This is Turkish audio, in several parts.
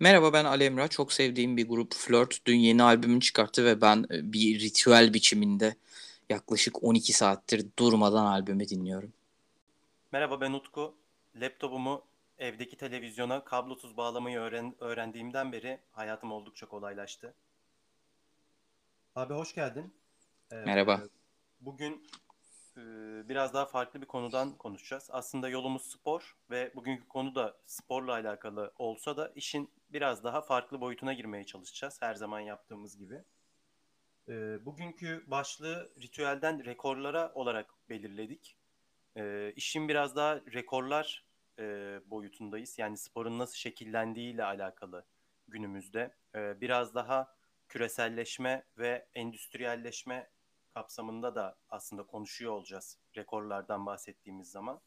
Merhaba ben Alemra. Çok sevdiğim bir grup Flirt dün yeni albümünü çıkarttı ve ben e, bir ritüel biçiminde yaklaşık 12 saattir durmadan albümü dinliyorum. Merhaba ben Utku. Laptopumu evdeki televizyona kablosuz bağlamayı öğren öğrendiğimden beri hayatım oldukça kolaylaştı. Abi hoş geldin. Ee, Merhaba. Bugün e, biraz daha farklı bir konudan konuşacağız. Aslında yolumuz spor ve bugünkü konu da sporla alakalı olsa da işin biraz daha farklı boyutuna girmeye çalışacağız. Her zaman yaptığımız gibi. E, bugünkü başlığı ritüelden rekorlara olarak belirledik. E, işin biraz daha rekorlar e, boyutundayız. Yani sporun nasıl şekillendiğiyle alakalı günümüzde. E, biraz daha küreselleşme ve endüstriyelleşme kapsamında da aslında konuşuyor olacağız rekorlardan bahsettiğimiz zaman.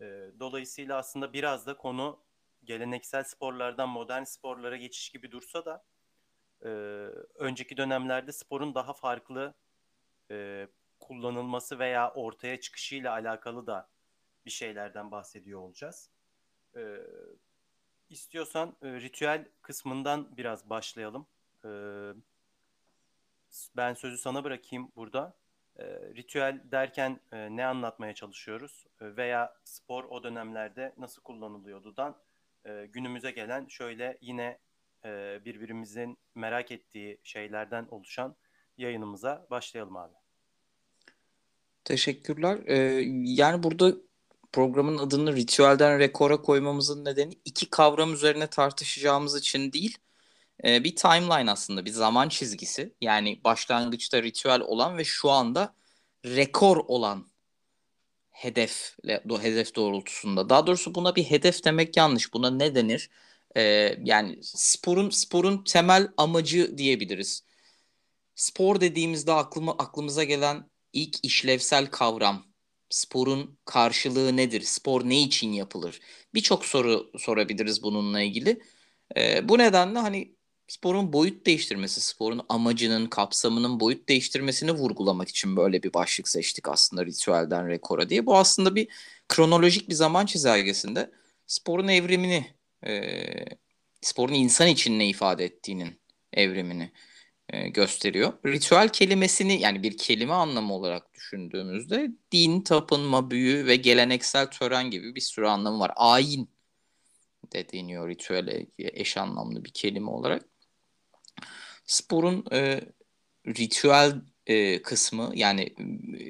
E, dolayısıyla aslında biraz da konu geleneksel sporlardan modern sporlara geçiş gibi dursa da e, önceki dönemlerde sporun daha farklı e, kullanılması veya ortaya çıkışıyla alakalı da bir şeylerden bahsediyor olacağız. E, istiyorsan e, ritüel kısmından biraz başlayalım. E, ben sözü sana bırakayım burada. E, ritüel derken e, ne anlatmaya çalışıyoruz e, veya spor o dönemlerde nasıl kullanılıyordudan e, günümüze gelen şöyle yine e, birbirimizin merak ettiği şeylerden oluşan yayınımıza başlayalım abi. Teşekkürler. Ee, yani burada programın adını ritüelden rekora koymamızın nedeni iki kavram üzerine tartışacağımız için değil, e, bir timeline aslında, bir zaman çizgisi. Yani başlangıçta ritüel olan ve şu anda rekor olan hedefle hedef doğrultusunda. Daha doğrusu buna bir hedef demek yanlış. Buna ne denir? Ee, yani sporun sporun temel amacı diyebiliriz. Spor dediğimizde aklıma aklımıza gelen ilk işlevsel kavram sporun karşılığı nedir? Spor ne için yapılır? Birçok soru sorabiliriz bununla ilgili. Ee, bu nedenle hani sporun boyut değiştirmesi, sporun amacının, kapsamının boyut değiştirmesini vurgulamak için böyle bir başlık seçtik aslında ritüelden rekora diye. Bu aslında bir kronolojik bir zaman çizelgesinde sporun evrimini, e, sporun insan için ne ifade ettiğinin evrimini e, gösteriyor. Ritüel kelimesini yani bir kelime anlamı olarak düşündüğümüzde din, tapınma, büyü ve geleneksel tören gibi bir sürü anlamı var. Ayin de deniyor ritüele eş anlamlı bir kelime olarak sporun e, ritüel e, kısmı yani e,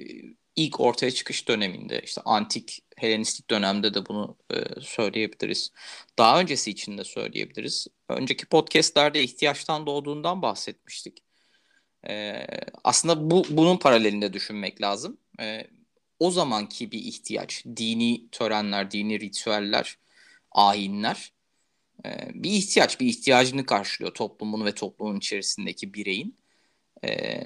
ilk ortaya çıkış döneminde işte antik Helenistik dönemde de bunu e, söyleyebiliriz. Daha öncesi için de söyleyebiliriz. Önceki podcastlerde ihtiyaçtan doğduğundan bahsetmiştik. E, aslında bu bunun paralelinde düşünmek lazım. E, o zamanki bir ihtiyaç, dini törenler, dini ritüeller, ayinler bir ihtiyaç, bir ihtiyacını karşılıyor toplumun ve toplumun içerisindeki bireyin. E,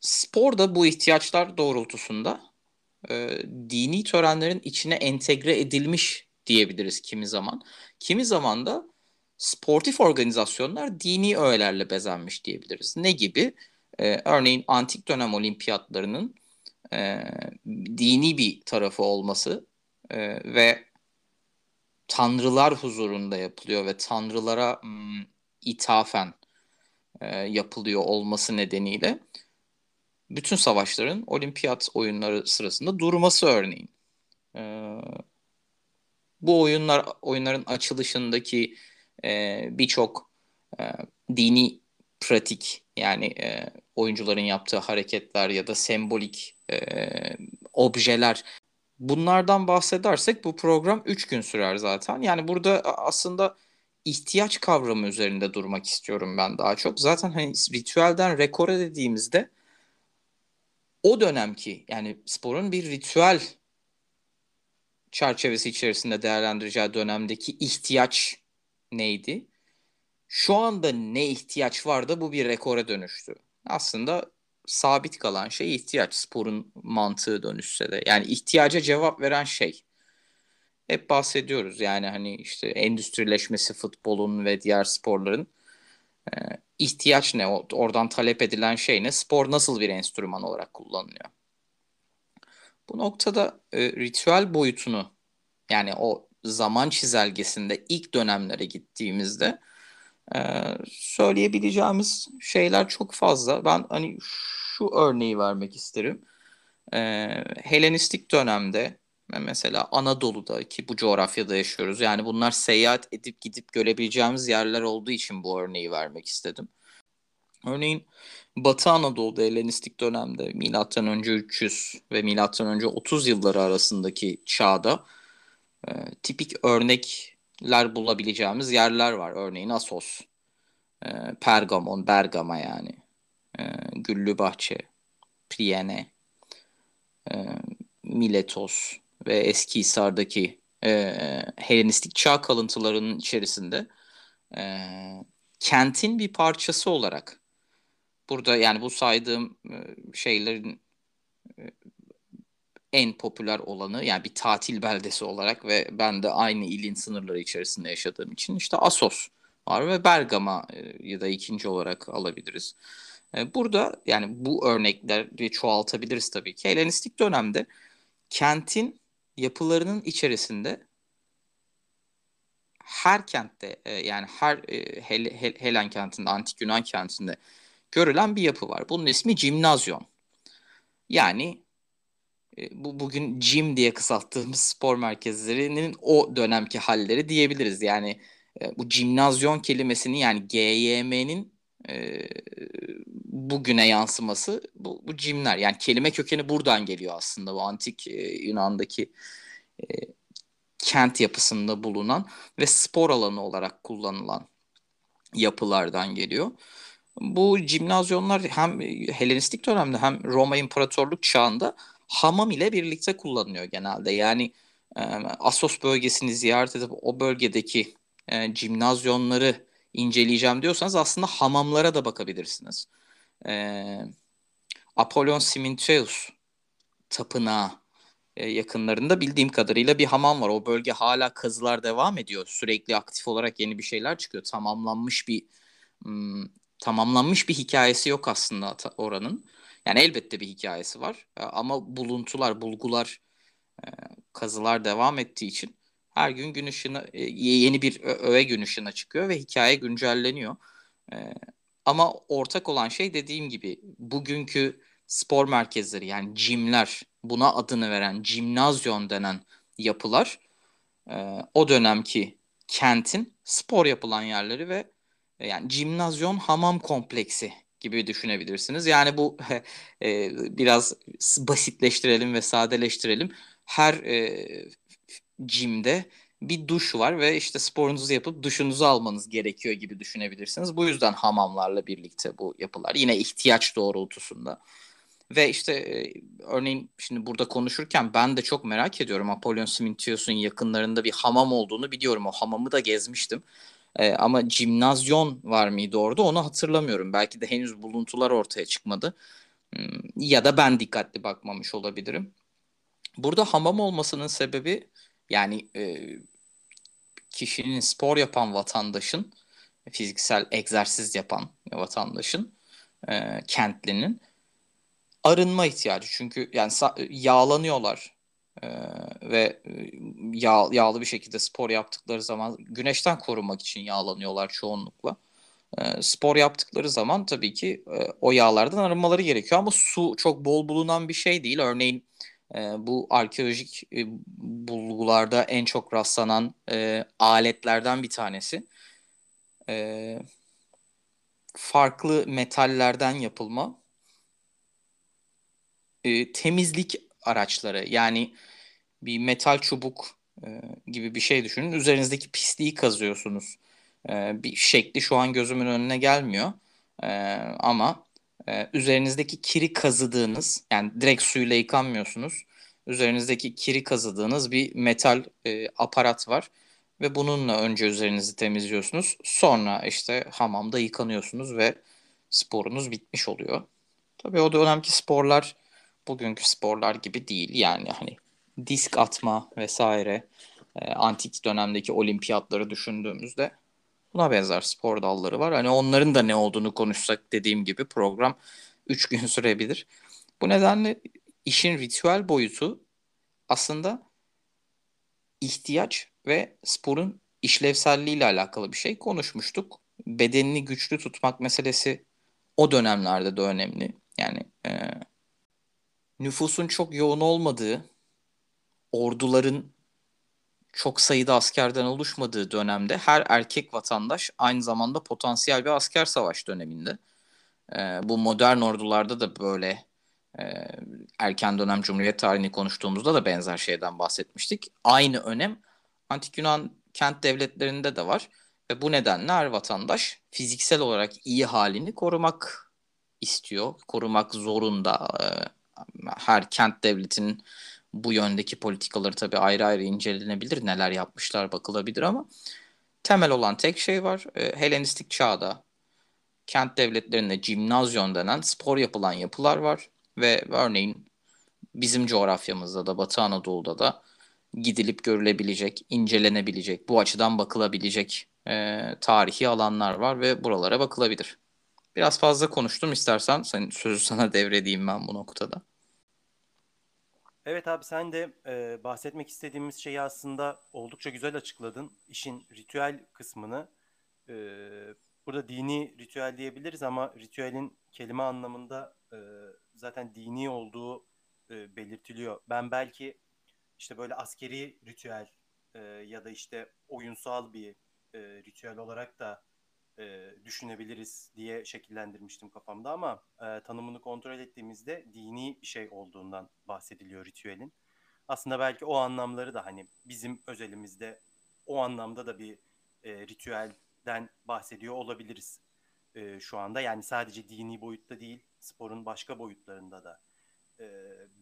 spor da bu ihtiyaçlar doğrultusunda e, dini törenlerin içine entegre edilmiş diyebiliriz kimi zaman. Kimi zaman da sportif organizasyonlar dini öğelerle bezenmiş diyebiliriz. Ne gibi? E, örneğin antik dönem olimpiyatlarının e, dini bir tarafı olması e, ve tanrılar huzurunda yapılıyor ve tanrılara m, ithafen e, yapılıyor olması nedeniyle bütün savaşların olimpiyat oyunları sırasında durması örneğin. E, bu oyunlar oyunların açılışındaki e, birçok e, dini pratik yani e, oyuncuların yaptığı hareketler ya da sembolik e, objeler Bunlardan bahsedersek bu program 3 gün sürer zaten. Yani burada aslında ihtiyaç kavramı üzerinde durmak istiyorum ben daha çok. Zaten hani ritüelden rekora dediğimizde o dönemki yani sporun bir ritüel çerçevesi içerisinde değerlendireceği dönemdeki ihtiyaç neydi? Şu anda ne ihtiyaç var da bu bir rekora dönüştü. Aslında sabit kalan şey ihtiyaç. Sporun mantığı dönüşse de. Yani ihtiyaca cevap veren şey. Hep bahsediyoruz yani hani işte endüstrileşmesi futbolun ve diğer sporların e, ihtiyaç ne? Oradan talep edilen şey ne? Spor nasıl bir enstrüman olarak kullanılıyor? Bu noktada e, ritüel boyutunu yani o zaman çizelgesinde ilk dönemlere gittiğimizde Ee, söyleyebileceğimiz şeyler çok fazla. Ben hani şu örneği vermek isterim. Ee, Helenistik dönemde mesela Anadolu'da ki bu coğrafyada yaşıyoruz. Yani bunlar seyahat edip gidip görebileceğimiz yerler olduğu için bu örneği vermek istedim. Örneğin Batı Anadolu'da Helenistik dönemde milattan önce 300 ve milattan önce 30 yılları arasındaki çağda e, tipik örnekler bulabileceğimiz yerler var. Örneğin Asos, e, Pergamon, Bergama yani, e, Güllübahçe, Priene, e, Miletos ve Eski Hisar'daki e, Helenistik çağ kalıntılarının içerisinde e, kentin bir parçası olarak burada yani bu saydığım e, şeylerin en popüler olanı yani bir tatil beldesi olarak ve ben de aynı ilin sınırları içerisinde yaşadığım için işte Asos var ve Bergama e, ya da ikinci olarak alabiliriz. Burada yani bu örnekleri çoğaltabiliriz tabii ki. Helenistik dönemde kentin yapılarının içerisinde her kentte yani her Helen kentinde, antik Yunan kentinde görülen bir yapı var. Bunun ismi cimnazyon. Yani e, bu bugün gym diye kısalttığımız spor merkezlerinin o dönemki halleri diyebiliriz. Yani e, bu cimnazyon kelimesini yani GYM'nin e, bugüne yansıması bu, bu cimler. Yani kelime kökeni buradan geliyor aslında bu antik e, Yunan'daki e, kent yapısında bulunan ve spor alanı olarak kullanılan yapılardan geliyor. Bu cimnazyonlar hem Helenistik dönemde hem Roma İmparatorluk çağında hamam ile birlikte kullanılıyor genelde. Yani e, Asos bölgesini ziyaret edip o bölgedeki e, cimnazyonları inceleyeceğim diyorsanız aslında hamamlara da bakabilirsiniz. E, Apollon Simintreus tapınağı e, yakınlarında bildiğim kadarıyla bir hamam var. O bölge hala kazılar devam ediyor. Sürekli aktif olarak yeni bir şeyler çıkıyor. Tamamlanmış bir hmm, tamamlanmış bir hikayesi yok aslında oranın. Yani elbette bir hikayesi var e, ama buluntular, bulgular, e, kazılar devam ettiği için her gün gün ışığına e, yeni bir öğe gün ışığına çıkıyor ve hikaye güncelleniyor. Ama ortak olan şey dediğim gibi bugünkü spor merkezleri yani jimler buna adını veren jimnazyon denen yapılar o dönemki kentin spor yapılan yerleri ve yani jimnazyon hamam kompleksi gibi düşünebilirsiniz. Yani bu e, biraz basitleştirelim ve sadeleştirelim. Her e, jimde bir duş var ve işte sporunuzu yapıp duşunuzu almanız gerekiyor gibi düşünebilirsiniz. Bu yüzden hamamlarla birlikte bu yapılar yine ihtiyaç doğrultusunda. Ve işte e, örneğin şimdi burada konuşurken ben de çok merak ediyorum Apollon Siminthios'un yakınlarında bir hamam olduğunu biliyorum. O hamamı da gezmiştim. E, ama cimnazyon var mıydı orada onu hatırlamıyorum. Belki de henüz buluntular ortaya çıkmadı. Hmm, ya da ben dikkatli bakmamış olabilirim. Burada hamam olmasının sebebi yani e, kişinin spor yapan vatandaşın, fiziksel egzersiz yapan vatandaşın, e, kentlinin arınma ihtiyacı. Çünkü yani yağlanıyorlar ee, ve e, yağ, yağlı bir şekilde spor yaptıkları zaman güneşten korunmak için yağlanıyorlar çoğunlukla. Ee, spor yaptıkları zaman tabii ki e, o yağlardan arınmaları gerekiyor ama su çok bol bulunan bir şey değil. Örneğin e, bu arkeolojik e, bulgularda en çok rastlanan e, aletlerden bir tanesi. E, farklı metallerden yapılma e, temizlik araçları yani bir metal çubuk e, gibi bir şey düşünün. Üzerinizdeki pisliği kazıyorsunuz. E, bir şekli şu an gözümün önüne gelmiyor. E, ama e, üzerinizdeki kiri kazıdığınız yani direkt suyla yıkanmıyorsunuz. Üzerinizdeki kiri kazıdığınız bir metal e, aparat var ve bununla önce üzerinizi temizliyorsunuz. Sonra işte hamamda yıkanıyorsunuz ve sporunuz bitmiş oluyor. Tabii o dönemki sporlar bugünkü sporlar gibi değil. Yani hani disk atma vesaire e, antik dönemdeki olimpiyatları düşündüğümüzde buna benzer spor dalları var. Hani onların da ne olduğunu konuşsak dediğim gibi program 3 gün sürebilir. Bu nedenle işin ritüel boyutu aslında ihtiyaç ve sporun işlevselliği ile alakalı bir şey konuşmuştuk. bedenini güçlü tutmak meselesi o dönemlerde de önemli. Yani e, nüfusun çok yoğun olmadığı, orduların çok sayıda askerden oluşmadığı dönemde her erkek vatandaş aynı zamanda potansiyel bir asker savaş döneminde. E, bu modern ordularda da böyle e, erken dönem Cumhuriyet tarihini konuştuğumuzda da benzer şeyden bahsetmiştik. Aynı önem Antik Yunan kent devletlerinde de var. Ve bu nedenle her vatandaş fiziksel olarak iyi halini korumak istiyor. Korumak zorunda. E, her kent devletinin bu yöndeki politikaları tabii ayrı ayrı incelenebilir. Neler yapmışlar bakılabilir ama temel olan tek şey var. E, Helenistik çağda kent devletlerinde cimnazyon denen spor yapılan yapılar var. Ve örneğin bizim coğrafyamızda da Batı Anadolu'da da gidilip görülebilecek, incelenebilecek, bu açıdan bakılabilecek e, tarihi alanlar var ve buralara bakılabilir. Biraz fazla konuştum istersen senin sözü sana devredeyim ben bu noktada. Evet abi sen de e, bahsetmek istediğimiz şeyi aslında oldukça güzel açıkladın. İşin ritüel kısmını. E, burada dini ritüel diyebiliriz ama ritüelin kelime anlamında e, zaten dini olduğu e, belirtiliyor. Ben belki işte böyle askeri ritüel e, ya da işte oyunsal bir e, ritüel olarak da e, düşünebiliriz diye şekillendirmiştim kafamda ama e, tanımını kontrol ettiğimizde dini bir şey olduğundan bahsediliyor ritüelin. Aslında belki o anlamları da hani bizim özelimizde o anlamda da bir e, ritüelden bahsediyor olabiliriz e, şu anda. Yani sadece dini boyutta değil, sporun başka boyutlarında da e,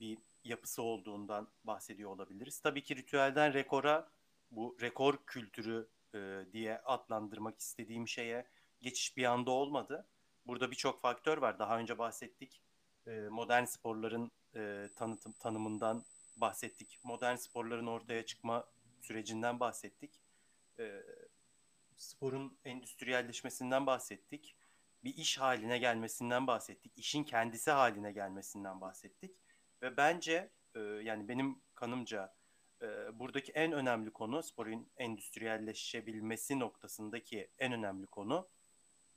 bir yapısı olduğundan bahsediyor olabiliriz. Tabii ki ritüelden rekora bu rekor kültürü e, diye adlandırmak istediğim şeye geçiş bir anda olmadı. Burada birçok faktör var. Daha önce bahsettik. E, modern sporların e, tanıtım tanımından bahsettik. Modern sporların ortaya çıkma sürecinden bahsettik. E, sporun endüstriyelleşmesinden bahsettik. Bir iş haline gelmesinden bahsettik. İşin kendisi haline gelmesinden bahsettik. Ve bence yani benim kanımca e, buradaki en önemli konu sporun endüstriyelleşebilmesi noktasındaki en önemli konu.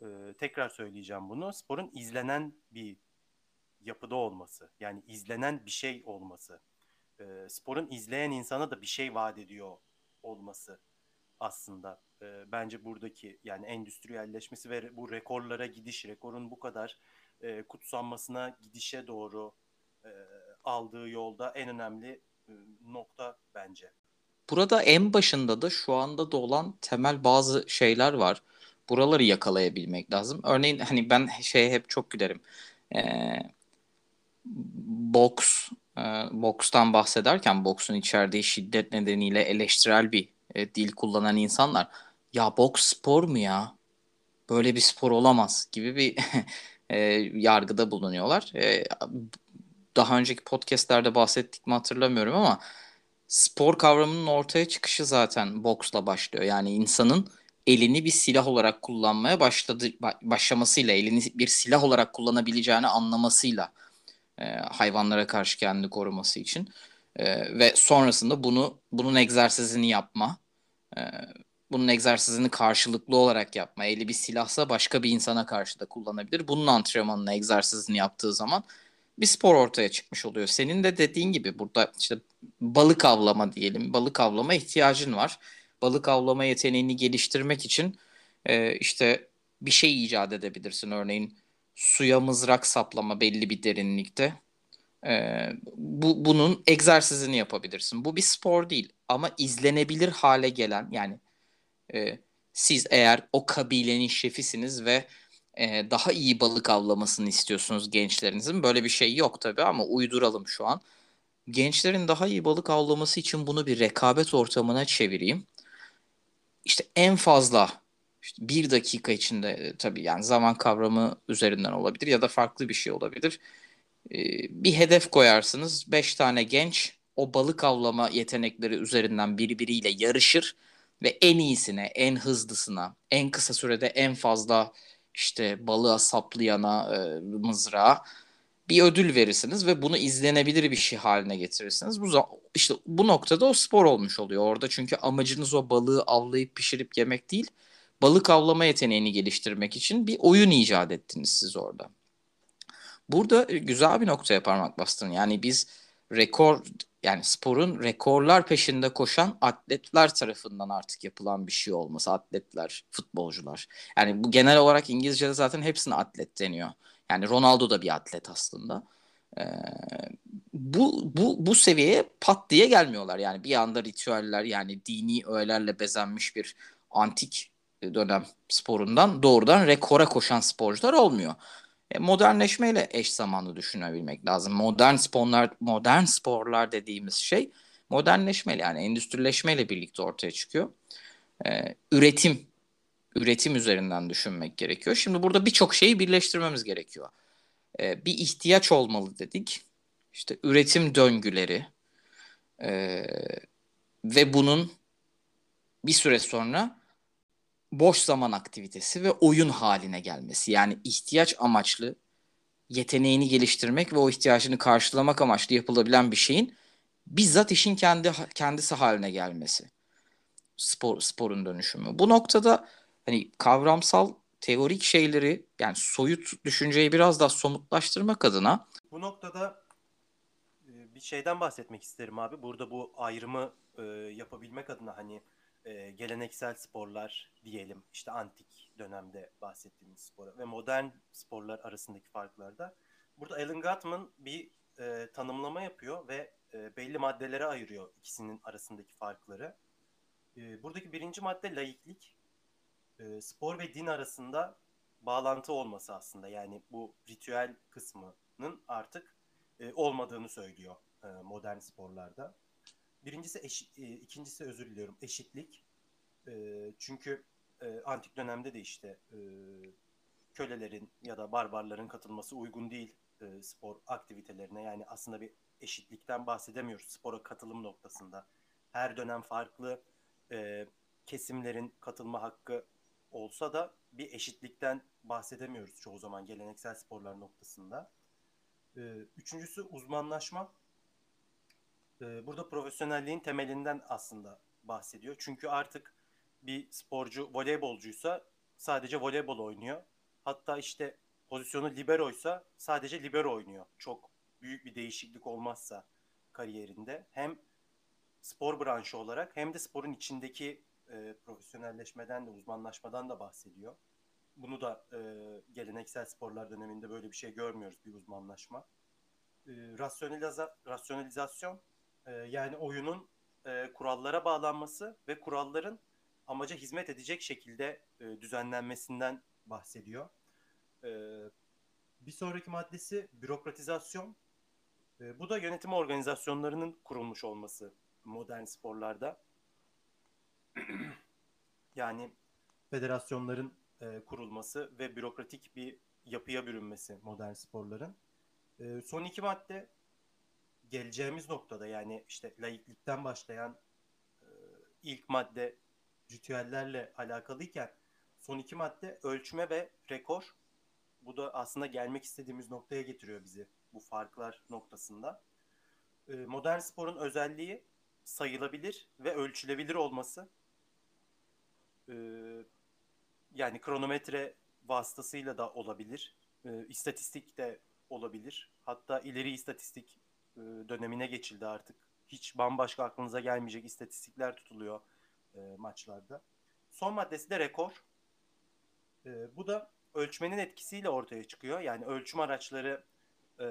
E, tekrar söyleyeceğim bunu. Sporun izlenen bir yapıda olması yani izlenen bir şey olması. E, sporun izleyen insana da bir şey vaat ediyor olması aslında. E, bence buradaki yani endüstriyelleşmesi ve bu rekorlara gidiş rekorun bu kadar e, kutsanmasına gidişe doğru e, aldığı yolda en önemli nokta bence. Burada en başında da şu anda da olan temel bazı şeyler var. Buraları yakalayabilmek lazım. Örneğin hani ben şey hep çok gülerim. Ee, boks, e, bokstan bahsederken boksun içerdiği şiddet nedeniyle eleştirel bir e, dil kullanan insanlar ya boks spor mu ya? Böyle bir spor olamaz gibi bir e, yargıda bulunuyorlar. E, daha önceki podcastlerde bahsettik mi hatırlamıyorum ama spor kavramının ortaya çıkışı zaten boksla başlıyor. Yani insanın elini bir silah olarak kullanmaya başladı başlamasıyla, elini bir silah olarak kullanabileceğini anlamasıyla e, hayvanlara karşı kendini koruması için e, ve sonrasında bunu bunun egzersizini yapma, e, bunun egzersizini karşılıklı olarak yapma. Eli bir silahsa başka bir insana karşı da kullanabilir. Bunun antrenmanını, egzersizini yaptığı zaman bir spor ortaya çıkmış oluyor. Senin de dediğin gibi burada işte balık avlama diyelim. Balık avlama ihtiyacın var. Balık avlama yeteneğini geliştirmek için e, işte bir şey icat edebilirsin. Örneğin suya mızrak saplama belli bir derinlikte. E, bu bunun egzersizini yapabilirsin. Bu bir spor değil ama izlenebilir hale gelen yani e, siz eğer o kabilenin şefisiniz ve e, daha iyi balık avlamasını istiyorsunuz gençlerinizin. Böyle bir şey yok tabii ama uyduralım şu an. Gençlerin daha iyi balık avlaması için bunu bir rekabet ortamına çevireyim. İşte en fazla işte bir dakika içinde tabii yani zaman kavramı üzerinden olabilir ya da farklı bir şey olabilir. Bir hedef koyarsınız. Beş tane genç o balık avlama yetenekleri üzerinden birbiriyle yarışır ve en iyisine, en hızlısına, en kısa sürede en fazla işte balığa saplayana e, mızrağa bir ödül verirsiniz ve bunu izlenebilir bir şey haline getirirsiniz. Bu işte bu noktada o spor olmuş oluyor orada çünkü amacınız o balığı avlayıp pişirip yemek değil. balık avlama yeteneğini geliştirmek için bir oyun icat ettiniz siz orada. Burada güzel bir noktaya parmak bastın. Yani biz rekor yani sporun rekorlar peşinde koşan atletler tarafından artık yapılan bir şey olması. Atletler, futbolcular. Yani bu genel olarak İngilizce'de zaten hepsine atlet deniyor. Yani Ronaldo da bir atlet aslında. Ee, bu, bu, bu seviyeye pat diye gelmiyorlar. Yani bir anda ritüeller yani dini öğelerle bezenmiş bir antik dönem sporundan doğrudan rekora koşan sporcular olmuyor. E, modernleşmeyle eş zamanlı düşünebilmek lazım. Modern sporlar, modern sporlar dediğimiz şey modernleşmeyle yani endüstrileşmeyle birlikte ortaya çıkıyor. E, üretim, üretim üzerinden düşünmek gerekiyor. Şimdi burada birçok şeyi birleştirmemiz gerekiyor. E, bir ihtiyaç olmalı dedik. İşte üretim döngüleri e, ve bunun bir süre sonra boş zaman aktivitesi ve oyun haline gelmesi. Yani ihtiyaç amaçlı yeteneğini geliştirmek ve o ihtiyacını karşılamak amaçlı yapılabilen bir şeyin bizzat işin kendi kendisi haline gelmesi. Spor sporun dönüşümü. Bu noktada hani kavramsal teorik şeyleri yani soyut düşünceyi biraz daha somutlaştırmak adına bu noktada e, bir şeyden bahsetmek isterim abi. Burada bu ayrımı e, yapabilmek adına hani e, geleneksel sporlar diyelim işte antik dönemde bahsettiğimiz spor ve modern sporlar arasındaki farklarda burada Alan Gutman bir e, tanımlama yapıyor ve e, belli maddelere ayırıyor ikisinin arasındaki farkları. E, buradaki birinci madde laiklik. E, spor ve din arasında bağlantı olması aslında yani bu ritüel kısmının artık e, olmadığını söylüyor e, modern sporlarda. Birincisi eş, e, ikincisi özür diliyorum eşitlik. E, çünkü e, antik dönemde de işte e, kölelerin ya da barbarların katılması uygun değil e, spor aktivitelerine. Yani aslında bir eşitlikten bahsedemiyoruz spora katılım noktasında. Her dönem farklı e, kesimlerin katılma hakkı olsa da bir eşitlikten bahsedemiyoruz çoğu zaman geleneksel sporlar noktasında. E, üçüncüsü uzmanlaşma. E, burada profesyonelliğin temelinden aslında bahsediyor. Çünkü artık bir sporcu voleybolcuysa sadece voleybol oynuyor. Hatta işte pozisyonu liberoysa sadece libero oynuyor. Çok büyük bir değişiklik olmazsa kariyerinde hem spor branşı olarak hem de sporun içindeki e, profesyonelleşmeden de uzmanlaşmadan da bahsediyor. Bunu da e, geleneksel sporlar döneminde böyle bir şey görmüyoruz bir uzmanlaşma. E, rasyonaliza, rasyonalizasyon e, yani oyunun e, kurallara bağlanması ve kuralların amaca hizmet edecek şekilde e, düzenlenmesinden bahsediyor. E, bir sonraki maddesi bürokratizasyon. E, bu da yönetim organizasyonlarının kurulmuş olması modern sporlarda. yani federasyonların e, kurulması ve bürokratik bir yapıya bürünmesi modern sporların. E, son iki madde geleceğimiz noktada yani işte laiklikten başlayan e, ilk madde ritüellerle alakalıyken son iki madde ölçme ve rekor. Bu da aslında gelmek istediğimiz noktaya getiriyor bizi bu farklar noktasında. Ee, modern sporun özelliği sayılabilir ve ölçülebilir olması. Ee, yani kronometre vasıtasıyla da olabilir. Ee, istatistik de olabilir. Hatta ileri istatistik e, dönemine geçildi artık. Hiç bambaşka aklınıza gelmeyecek istatistikler tutuluyor e, maçlarda. Son maddesi de rekor. E, bu da ölçmenin etkisiyle ortaya çıkıyor. Yani ölçüm araçları e,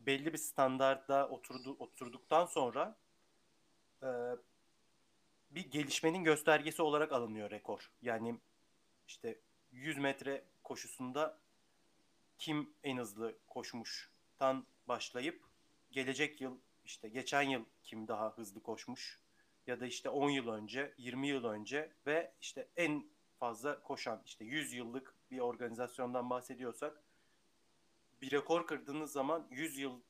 belli bir standartta oturdu, oturduktan sonra e, bir gelişmenin göstergesi olarak alınıyor rekor. Yani işte 100 metre koşusunda kim en hızlı koşmuştan başlayıp gelecek yıl işte geçen yıl kim daha hızlı koşmuş ya da işte 10 yıl önce, 20 yıl önce ve işte en fazla koşan işte 100 yıllık bir organizasyondan bahsediyorsak bir rekor kırdığınız zaman 100 yıl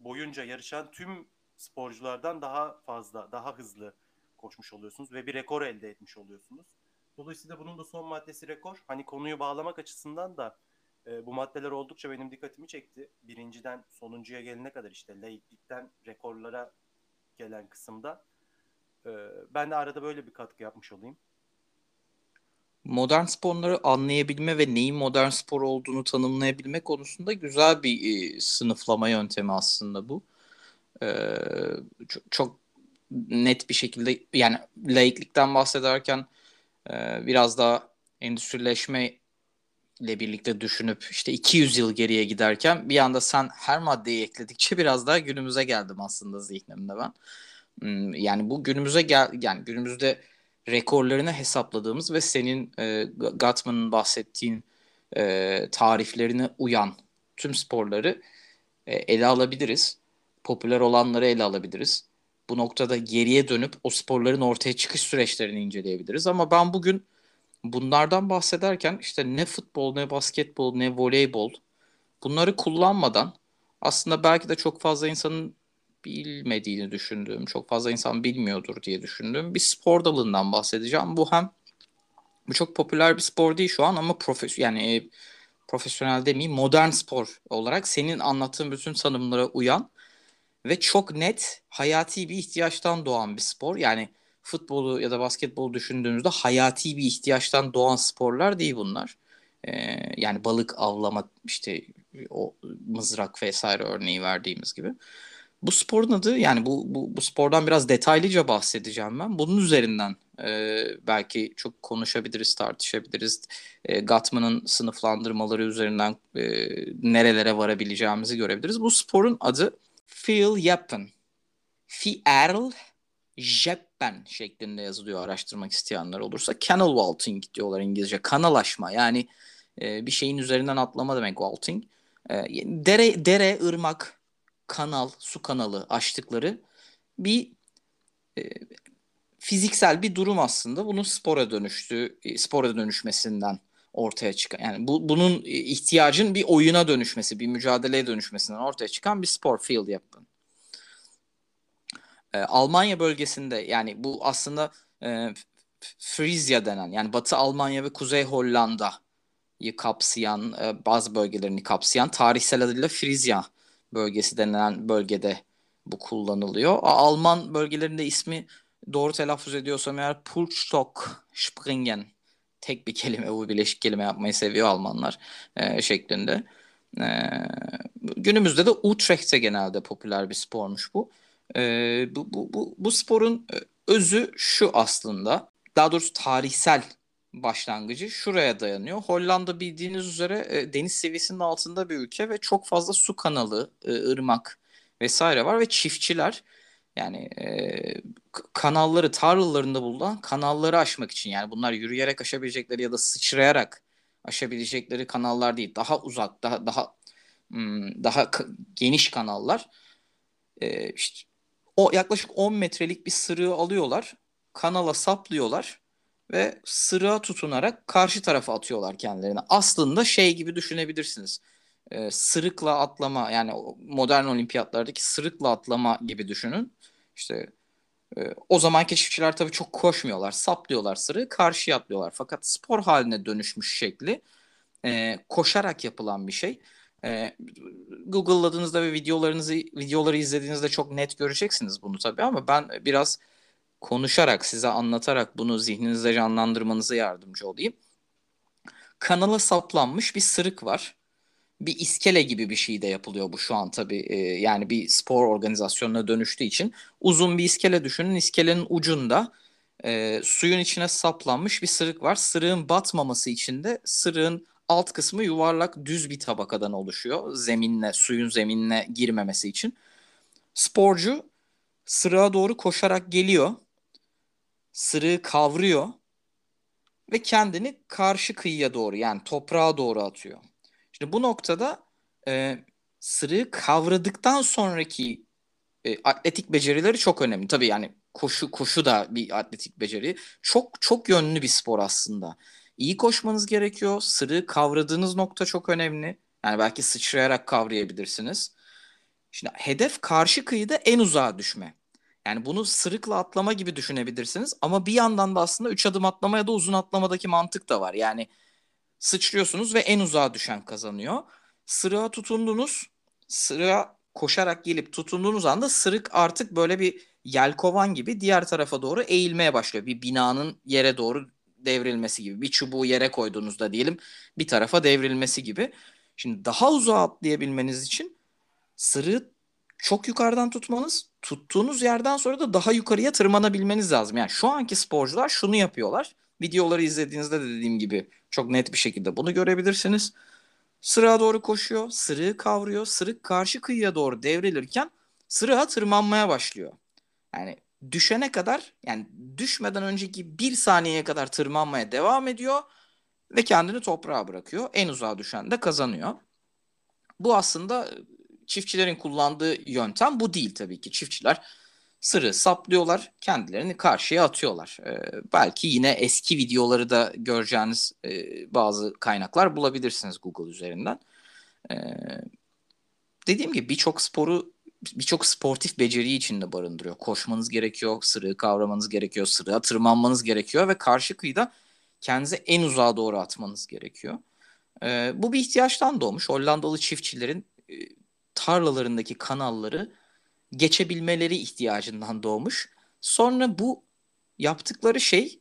boyunca yarışan tüm sporculardan daha fazla, daha hızlı koşmuş oluyorsunuz ve bir rekor elde etmiş oluyorsunuz. Dolayısıyla bunun da son maddesi rekor. Hani konuyu bağlamak açısından da e, bu maddeler oldukça benim dikkatimi çekti. Birinciden sonuncuya gelene kadar işte laiklikten rekorlara gelen kısımda. Ee, ben de arada böyle bir katkı yapmış olayım. modern sporları anlayabilme ve neyin modern spor olduğunu tanımlayabilme konusunda güzel bir e, sınıflama yöntemi aslında bu. E, çok, çok net bir şekilde yani laiklikten bahsederken e, biraz daha endüstrileşme ile birlikte düşünüp işte 200 yıl geriye giderken bir anda sen her maddeyi ekledikçe biraz daha günümüze geldim aslında zihnimde ben. Hmm, yani bu günümüze gel yani günümüzde rekorlarını hesapladığımız ve senin e, Gatman'ın bahsettiğin e, tariflerine uyan tüm sporları e, ele alabiliriz. Popüler olanları ele alabiliriz. Bu noktada geriye dönüp o sporların ortaya çıkış süreçlerini inceleyebiliriz. Ama ben bugün bunlardan bahsederken işte ne futbol, ne basketbol, ne voleybol bunları kullanmadan aslında belki de çok fazla insanın bilmediğini düşündüğüm, çok fazla insan bilmiyordur diye düşündüğüm bir spor dalından bahsedeceğim. Bu hem bu çok popüler bir spor değil şu an ama profes yani e, profesyonel demeyeyim modern spor olarak senin anlattığın bütün tanımlara uyan ve çok net hayati bir ihtiyaçtan doğan bir spor. Yani futbolu ya da basketbolu düşündüğünüzde hayati bir ihtiyaçtan doğan sporlar değil bunlar. Ee, yani balık avlama işte o mızrak vesaire örneği verdiğimiz gibi. Bu sporun adı yani bu, bu, bu spordan biraz detaylıca bahsedeceğim ben. Bunun üzerinden e, belki çok konuşabiliriz, tartışabiliriz. E, Gatman'ın sınıflandırmaları üzerinden e, nerelere varabileceğimizi görebiliriz. Bu sporun adı Phil Yeppen. Fiel Jeppen şeklinde yazılıyor araştırmak isteyenler olursa. Canal vaulting diyorlar İngilizce. Kanalaşma yani e, bir şeyin üzerinden atlama demek vaulting. E, dere, dere, ırmak, kanal, su kanalı açtıkları bir e, fiziksel bir durum aslında. Bunun spora dönüştüğü, e, spora dönüşmesinden ortaya çıkan yani bu bunun ihtiyacın bir oyuna dönüşmesi, bir mücadeleye dönüşmesinden ortaya çıkan bir spor field yapın. E, Almanya bölgesinde yani bu aslında e, Frisia denen yani Batı Almanya ve Kuzey Hollanda'yı kapsayan e, bazı bölgelerini kapsayan tarihsel adıyla Frisia bölgesi denilen bölgede bu kullanılıyor. Alman bölgelerinde ismi doğru telaffuz ediyorsam eğer Pulstock Springen tek bir kelime bu bileşik kelime yapmayı seviyor Almanlar e, şeklinde. E, günümüzde de Utrecht'te genelde popüler bir spormuş bu. E, bu, bu, bu, bu sporun e, özü şu aslında. Daha doğrusu tarihsel başlangıcı şuraya dayanıyor. Hollanda bildiğiniz üzere e, deniz seviyesinin altında bir ülke ve çok fazla su kanalı, e, ırmak vesaire var ve çiftçiler yani e, kanalları, tarlalarında bulunan kanalları aşmak için yani bunlar yürüyerek aşabilecekleri ya da sıçrayarak aşabilecekleri kanallar değil. Daha uzak, daha daha hmm, daha geniş kanallar. E, işte o yaklaşık 10 metrelik bir sırığı alıyorlar. Kanala saplıyorlar ve sırığa tutunarak karşı tarafa atıyorlar kendilerini. Aslında şey gibi düşünebilirsiniz. Ee, sırıkla atlama yani modern olimpiyatlardaki sırıkla atlama gibi düşünün. İşte e, o zamanki çiftçiler tabii çok koşmuyorlar. Saplıyorlar sırığı karşıya atlıyorlar. Fakat spor haline dönüşmüş şekli e, koşarak yapılan bir şey. E, Google'ladığınızda ve videolarınızı videoları izlediğinizde çok net göreceksiniz bunu tabii ama ben biraz konuşarak, size anlatarak bunu zihninizde canlandırmanıza yardımcı olayım. Kanala saplanmış bir sırık var. Bir iskele gibi bir şey de yapılıyor bu şu an tabii. E, yani bir spor organizasyonuna dönüştüğü için. Uzun bir iskele düşünün. İskelenin ucunda e, suyun içine saplanmış bir sırık var. Sırığın batmaması için de sırığın alt kısmı yuvarlak düz bir tabakadan oluşuyor. Zeminle, suyun zeminine girmemesi için. Sporcu sırığa doğru koşarak geliyor sırığı kavruyor ve kendini karşı kıyıya doğru yani toprağa doğru atıyor. Şimdi bu noktada e, sırığı kavradıktan sonraki e, atletik becerileri çok önemli. Tabii yani koşu koşu da bir atletik beceri. Çok çok yönlü bir spor aslında. İyi koşmanız gerekiyor. Sırığı kavradığınız nokta çok önemli. Yani belki sıçrayarak kavrayabilirsiniz. Şimdi hedef karşı kıyıda en uzağa düşme. Yani bunu sırıkla atlama gibi düşünebilirsiniz. Ama bir yandan da aslında 3 adım atlama ya da uzun atlamadaki mantık da var. Yani sıçrıyorsunuz ve en uzağa düşen kazanıyor. Sırığa tutundunuz. Sırığa koşarak gelip tutunduğunuz anda sırık artık böyle bir yelkovan gibi diğer tarafa doğru eğilmeye başlıyor. Bir binanın yere doğru devrilmesi gibi. Bir çubuğu yere koyduğunuzda diyelim bir tarafa devrilmesi gibi. Şimdi daha uzağa atlayabilmeniz için sırığı çok yukarıdan tutmanız, tuttuğunuz yerden sonra da daha yukarıya tırmanabilmeniz lazım. Yani şu anki sporcular şunu yapıyorlar. Videoları izlediğinizde de dediğim gibi çok net bir şekilde bunu görebilirsiniz. Sırığa doğru koşuyor, sırığı kavruyor, sırık karşı kıyıya doğru devrilirken sırığa tırmanmaya başlıyor. Yani düşene kadar yani düşmeden önceki bir saniyeye kadar tırmanmaya devam ediyor ve kendini toprağa bırakıyor. En uzağa düşen de kazanıyor. Bu aslında çiftçilerin kullandığı yöntem bu değil tabii ki. Çiftçiler sırı saplıyorlar, kendilerini karşıya atıyorlar. Ee, belki yine eski videoları da göreceğiniz e, bazı kaynaklar bulabilirsiniz Google üzerinden. Ee, dediğim gibi birçok sporu birçok sportif beceriyi içinde barındırıyor. Koşmanız gerekiyor, sırığı kavramanız gerekiyor, sırığa tırmanmanız gerekiyor ve karşı kıyıda kendinizi en uzağa doğru atmanız gerekiyor. Ee, bu bir ihtiyaçtan doğmuş. Hollandalı çiftçilerin e, tarlalarındaki kanalları geçebilmeleri ihtiyacından doğmuş. Sonra bu yaptıkları şey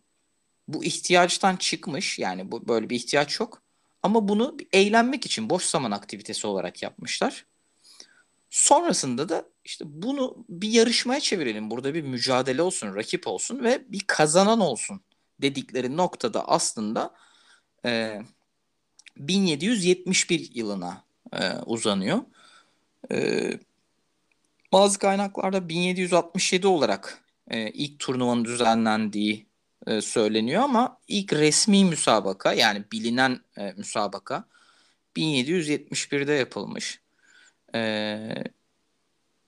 bu ihtiyaçtan çıkmış. Yani bu böyle bir ihtiyaç yok. Ama bunu eğlenmek için boş zaman aktivitesi olarak yapmışlar. Sonrasında da işte bunu bir yarışmaya çevirelim. Burada bir mücadele olsun, rakip olsun ve bir kazanan olsun dedikleri noktada aslında e, 1771 yılına e, uzanıyor. E, bazı kaynaklarda 1767 olarak e, ilk turnuvanın düzenlendiği e, söyleniyor ama ilk resmi müsabaka yani bilinen e, müsabaka 1771'de yapılmış. E,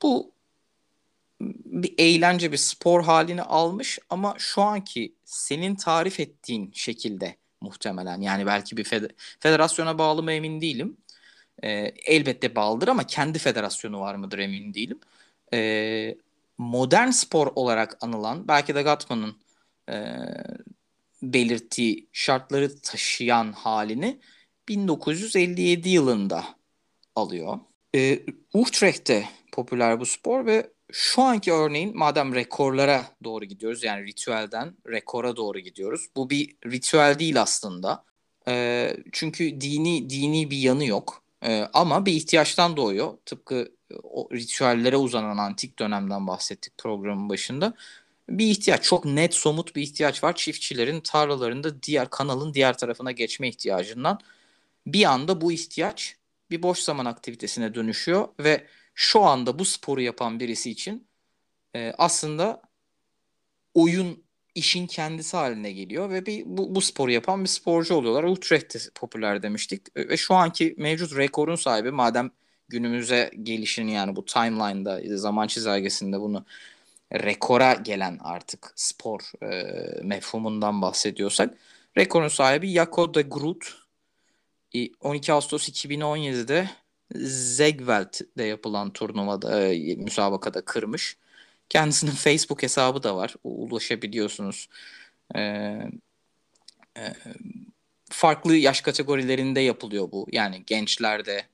bu bir eğlence, bir spor halini almış ama şu anki senin tarif ettiğin şekilde muhtemelen. Yani belki bir fed- federasyona bağlı mı emin değilim. E, elbette bağlıdır ama kendi federasyonu var mıdır emin değilim. E, modern spor olarak anılan, belki de Gatman'ın e, belirttiği şartları taşıyan halini 1957 yılında alıyor. E, Utrecht'te popüler bu spor ve şu anki örneğin madem rekorlara doğru gidiyoruz yani ritüelden rekora doğru gidiyoruz. Bu bir ritüel değil aslında. E, çünkü dini dini bir yanı yok. E, ama bir ihtiyaçtan doğuyor. Tıpkı o ritüellere uzanan antik dönemden bahsettik programın başında. Bir ihtiyaç, çok net somut bir ihtiyaç var. Çiftçilerin tarlalarında diğer kanalın diğer tarafına geçme ihtiyacından bir anda bu ihtiyaç bir boş zaman aktivitesine dönüşüyor ve şu anda bu sporu yapan birisi için e, aslında oyun işin kendisi haline geliyor ve bir bu, bu sporu yapan bir sporcu oluyorlar. Utrecht'te popüler demiştik ve şu anki mevcut rekorun sahibi madem günümüze gelişini yani bu timeline'da zaman çizelgesinde bunu rekora gelen artık spor e, mefhumundan bahsediyorsak rekorun sahibi Jaco de Groot 12 Ağustos 2017'de Zegveld'de yapılan turnuvada e, müsabakada kırmış. Kendisinin Facebook hesabı da var. Ulaşabiliyorsunuz. E, e, farklı yaş kategorilerinde yapılıyor bu. Yani gençlerde,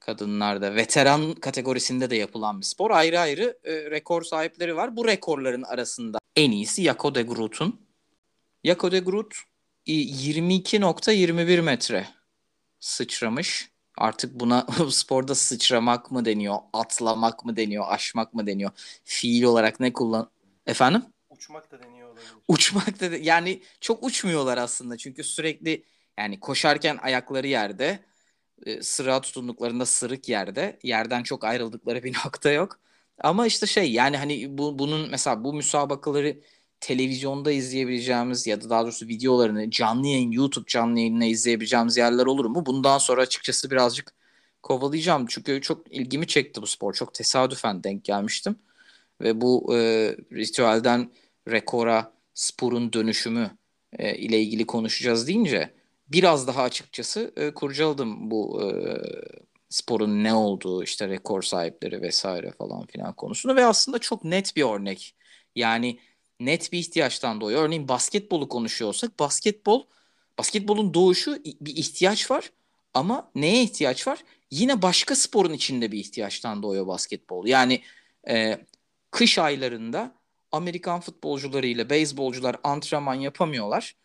kadınlarda, veteran kategorisinde de yapılan bir spor. Ayrı ayrı e, rekor sahipleri var. Bu rekorların arasında en iyisi Jaco de Groot'un. Jaco de Groot 22.21 metre sıçramış. Artık buna sporda sıçramak mı deniyor, atlamak mı deniyor, aşmak mı deniyor? Fiil olarak ne kullan? Efendim? Uçmak da deniyor olabilir. Uçmak da de- yani çok uçmuyorlar aslında çünkü sürekli yani koşarken ayakları yerde, e, sıra tutunduklarında sırık yerde, yerden çok ayrıldıkları bir nokta yok. Ama işte şey yani hani bu bunun mesela bu müsabakaları televizyonda izleyebileceğimiz ya da daha doğrusu videolarını canlı yayın YouTube canlı yayınına izleyebileceğimiz yerler olur mu? Bundan sonra açıkçası birazcık kovalayacağım. Çünkü çok ilgimi çekti bu spor. Çok tesadüfen denk gelmiştim. Ve bu e, ritüelden rekora sporun dönüşümü e, ile ilgili konuşacağız deyince biraz daha açıkçası e, kurcaladım bu e, sporun ne olduğu işte rekor sahipleri vesaire falan filan konusunu ve aslında çok net bir örnek. Yani net bir ihtiyaçtan doğuyor. Örneğin basketbolu konuşuyorsak basketbol basketbolun doğuşu bir ihtiyaç var ama neye ihtiyaç var? Yine başka sporun içinde bir ihtiyaçtan doğuyor basketbol. Yani e, kış aylarında Amerikan futbolcuları ile beyzbolcular antrenman yapamıyorlar.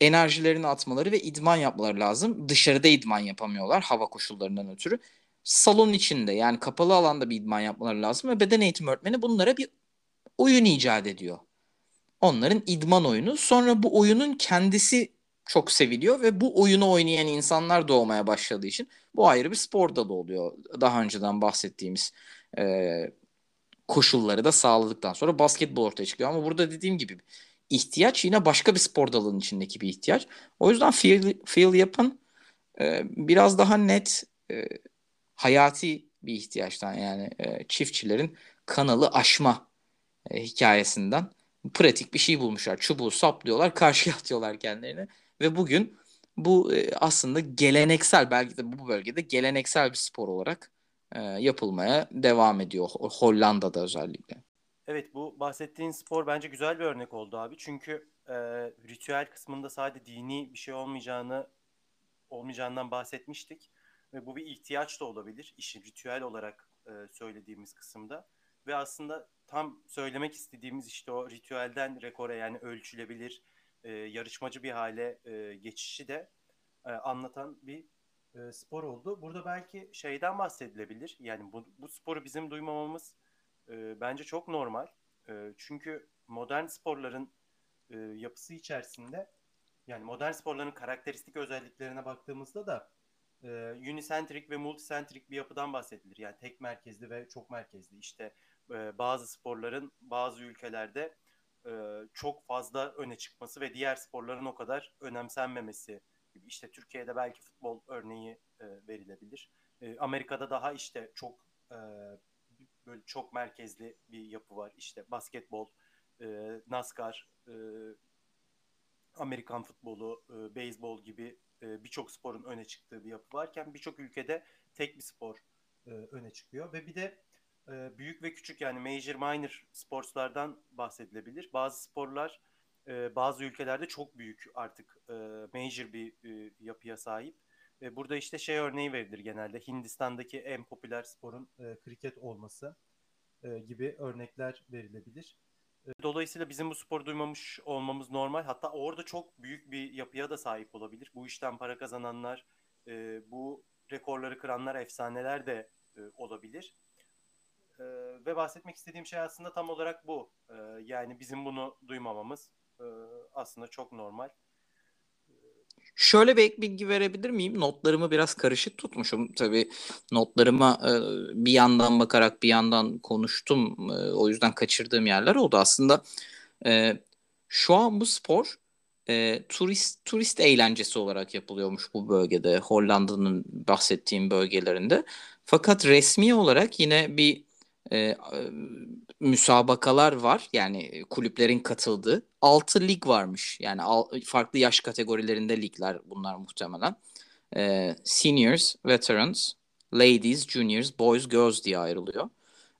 enerjilerini atmaları ve idman yapmaları lazım. Dışarıda idman yapamıyorlar hava koşullarından ötürü. Salon içinde yani kapalı alanda bir idman yapmaları lazım ve beden eğitimi öğretmeni bunlara bir oyun icat ediyor. Onların idman oyunu. Sonra bu oyunun kendisi çok seviliyor ve bu oyunu oynayan insanlar doğmaya başladığı için bu ayrı bir spor dalı oluyor. Daha önceden bahsettiğimiz e, koşulları da sağladıktan sonra basketbol ortaya çıkıyor. Ama burada dediğim gibi ihtiyaç yine başka bir spor dalının içindeki bir ihtiyaç. O yüzden Phil, Phil Yapın e, biraz daha net e, hayati bir ihtiyaçtan yani e, çiftçilerin kanalı aşma e, hikayesinden pratik bir şey bulmuşlar. Çubuğu saplıyorlar, karşıya atıyorlar kendilerini ve bugün bu e, aslında geleneksel belki de bu bölgede geleneksel bir spor olarak e, yapılmaya devam ediyor Hollanda'da özellikle. Evet bu bahsettiğin spor bence güzel bir örnek oldu abi. Çünkü e, ritüel kısmında sadece dini bir şey olmayacağını olmayacağından bahsetmiştik. Ve bu bir ihtiyaç da olabilir. işi ritüel olarak e, söylediğimiz kısımda. Ve aslında tam söylemek istediğimiz işte o ritüelden rekora yani ölçülebilir, e, yarışmacı bir hale e, geçişi de e, anlatan bir e, spor oldu. Burada belki şeyden bahsedilebilir. Yani bu, bu sporu bizim duymamamız e, bence çok normal. E, çünkü modern sporların e, yapısı içerisinde yani modern sporların karakteristik özelliklerine baktığımızda da e, unisentrik ve multisentrik bir yapıdan bahsedilir. Yani tek merkezli ve çok merkezli. İşte e, bazı sporların bazı ülkelerde e, çok fazla öne çıkması ve diğer sporların o kadar önemsenmemesi gibi. İşte Türkiye'de belki futbol örneği e, verilebilir. Amerika'da daha işte çok böyle çok merkezli bir yapı var. İşte basketbol, NASCAR, Amerikan futbolu, beyzbol gibi birçok sporun öne çıktığı bir yapı varken birçok ülkede tek bir spor öne çıkıyor ve bir de e, büyük ve küçük yani major minor sportslardan bahsedilebilir. Bazı sporlar e, bazı ülkelerde çok büyük artık e, major bir yapıya sahip. Burada işte şey örneği verilir genelde Hindistan'daki en popüler sporun kriket olması gibi örnekler verilebilir. Dolayısıyla bizim bu sporu duymamış olmamız normal. Hatta orada çok büyük bir yapıya da sahip olabilir. Bu işten para kazananlar, bu rekorları kıranlar, efsaneler de olabilir. E, ve bahsetmek istediğim şey aslında tam olarak bu. E, yani bizim bunu duymamamız e, aslında çok normal. Şöyle bir ek bilgi verebilir miyim? Notlarımı biraz karışık tutmuşum. Tabii notlarıma e, bir yandan bakarak bir yandan konuştum. E, o yüzden kaçırdığım yerler oldu. Aslında e, şu an bu spor turist turist eğlencesi olarak yapılıyormuş bu bölgede. Hollanda'nın bahsettiğim bölgelerinde. Fakat resmi olarak yine bir e, müsabakalar var. Yani kulüplerin katıldığı. 6 lig varmış. Yani al, farklı yaş kategorilerinde ligler bunlar muhtemelen. E, seniors, veterans, ladies, juniors, boys, girls diye ayrılıyor.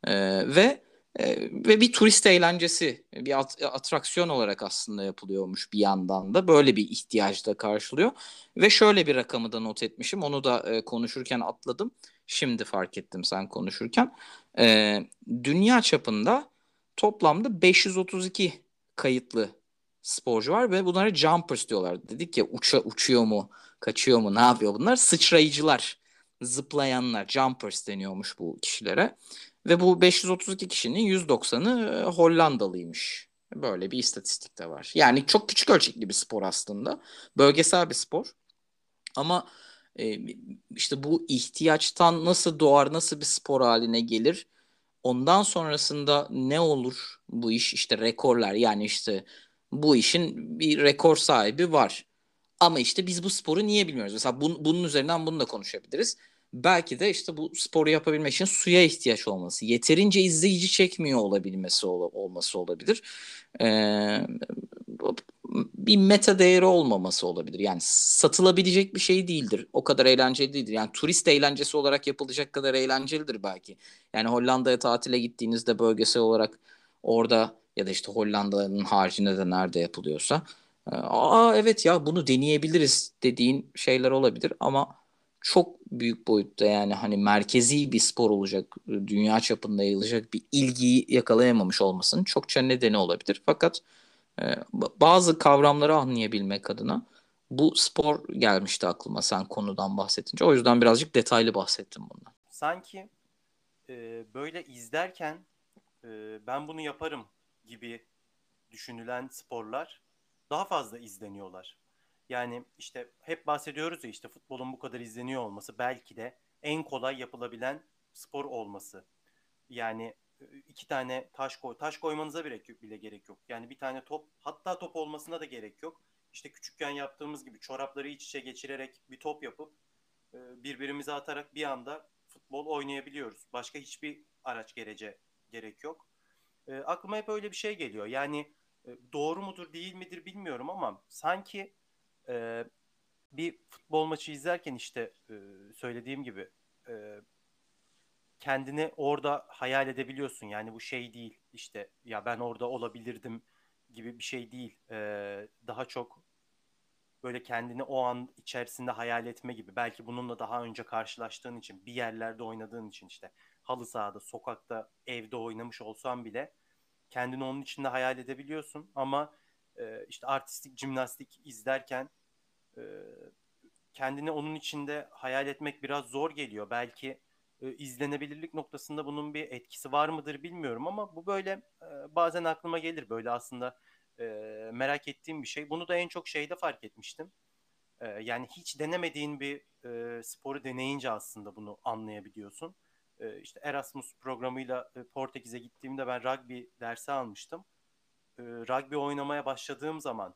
E, ve e, ve bir turist eğlencesi, bir at, atraksiyon olarak aslında yapılıyormuş bir yandan da. Böyle bir ihtiyaç da karşılıyor. Ve şöyle bir rakamı da not etmişim. Onu da e, konuşurken atladım. Şimdi fark ettim sen konuşurken. E, dünya çapında toplamda 532 kayıtlı sporcu var ve bunlara jumpers diyorlar. Dedik ya uça, uçuyor mu, kaçıyor mu, ne yapıyor bunlar? Sıçrayıcılar, zıplayanlar, jumpers deniyormuş bu kişilere. Ve bu 532 kişinin 190'ı e, Hollandalıymış. Böyle bir istatistik de var. Yani çok küçük ölçekli bir spor aslında. Bölgesel bir spor. Ama e, işte bu ihtiyaçtan nasıl doğar, nasıl bir spor haline gelir? Ondan sonrasında ne olur bu iş? işte rekorlar yani işte bu işin bir rekor sahibi var. Ama işte biz bu sporu niye bilmiyoruz? Mesela bun, bunun üzerinden bunu da konuşabiliriz. Belki de işte bu sporu yapabilmek için suya ihtiyaç olması, yeterince izleyici çekmiyor olabilmesi ol, olması olabilir. Ee, bir meta değeri olmaması olabilir. Yani satılabilecek bir şey değildir. O kadar eğlenceli değildir. Yani turist eğlencesi olarak yapılacak kadar eğlencelidir belki. Yani Hollanda'ya tatile gittiğinizde bölgesel olarak orada ya da işte Hollanda'nın haricinde de nerede yapılıyorsa e, aa evet ya bunu deneyebiliriz dediğin şeyler olabilir ama çok büyük boyutta yani hani merkezi bir spor olacak, dünya çapında yayılacak bir ilgiyi yakalayamamış olmasının çokça nedeni olabilir. Fakat bazı kavramları anlayabilmek adına Bu spor gelmişti aklıma sen konudan bahsedince. O yüzden birazcık detaylı bahsettim bundan. Sanki e, böyle izlerken e, ben bunu yaparım gibi düşünülen sporlar daha fazla izleniyorlar. Yani işte hep bahsediyoruz ya işte futbolun bu kadar izleniyor olması belki de en kolay yapılabilen spor olması. Yani iki tane taş koy, taş koymanıza bile, bile gerek yok. Yani bir tane top, hatta top olmasına da gerek yok. İşte küçükken yaptığımız gibi çorapları iç içe geçirerek bir top yapıp e, birbirimize atarak bir anda futbol oynayabiliyoruz. Başka hiçbir araç gerece gerek yok. E, aklıma hep öyle bir şey geliyor. Yani e, doğru mudur değil midir bilmiyorum ama sanki e, bir futbol maçı izlerken işte e, söylediğim gibi e, kendini orada hayal edebiliyorsun. Yani bu şey değil işte ya ben orada olabilirdim gibi bir şey değil. E, daha çok böyle kendini o an içerisinde hayal etme gibi. Belki bununla daha önce karşılaştığın için, bir yerlerde oynadığın için işte halı sahada, sokakta, evde oynamış olsan bile kendini onun içinde hayal edebiliyorsun. Ama e, işte artistik, jimnastik izlerken e, kendini onun içinde hayal etmek biraz zor geliyor. Belki e, izlenebilirlik noktasında bunun bir etkisi var mıdır bilmiyorum ama bu böyle e, bazen aklıma gelir böyle aslında e, merak ettiğim bir şey. Bunu da en çok şeyde fark etmiştim. Yani hiç denemediğin bir sporu deneyince aslında bunu anlayabiliyorsun. E, işte Erasmus programıyla Portekiz'e gittiğimde ben rugby dersi almıştım. Rugby oynamaya başladığım zaman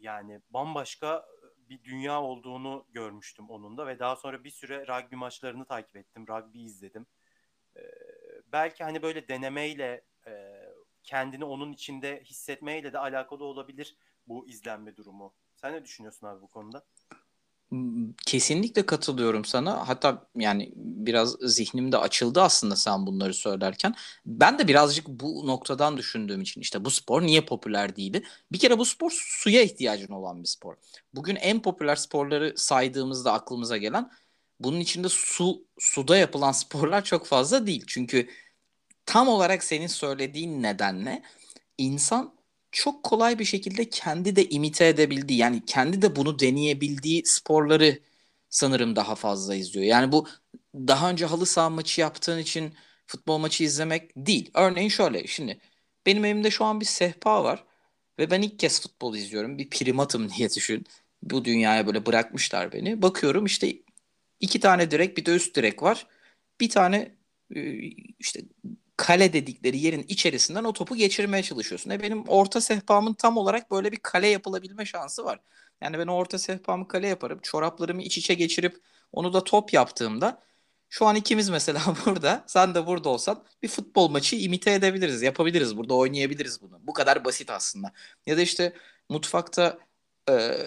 yani bambaşka bir dünya olduğunu görmüştüm onun da ve daha sonra bir süre rugby maçlarını takip ettim, rugby izledim. E, belki hani böyle denemeyle e, kendini onun içinde hissetmeyle de alakalı olabilir bu izlenme durumu. Sen ne düşünüyorsun abi bu konuda? Kesinlikle katılıyorum sana. Hatta yani biraz zihnim de açıldı aslında sen bunları söylerken. Ben de birazcık bu noktadan düşündüğüm için işte bu spor niye popüler değildi? Bir kere bu spor suya ihtiyacın olan bir spor. Bugün en popüler sporları saydığımızda aklımıza gelen bunun içinde su suda yapılan sporlar çok fazla değil. Çünkü tam olarak senin söylediğin nedenle insan çok kolay bir şekilde kendi de imite edebildiği yani kendi de bunu deneyebildiği sporları sanırım daha fazla izliyor. Yani bu daha önce halı saha maçı yaptığın için futbol maçı izlemek değil. Örneğin şöyle şimdi benim evimde şu an bir sehpa var ve ben ilk kez futbol izliyorum. Bir primatım diye düşün. Bu dünyaya böyle bırakmışlar beni. Bakıyorum işte iki tane direk bir de üst direk var. Bir tane işte kale dedikleri yerin içerisinden o topu geçirmeye çalışıyorsun. E benim orta sehpamın tam olarak böyle bir kale yapılabilme şansı var. Yani ben orta sehpamı kale yaparım. Çoraplarımı iç içe geçirip onu da top yaptığımda şu an ikimiz mesela burada, sen de burada olsan bir futbol maçı imite edebiliriz, yapabiliriz. Burada oynayabiliriz bunu. Bu kadar basit aslında. Ya da işte mutfakta e,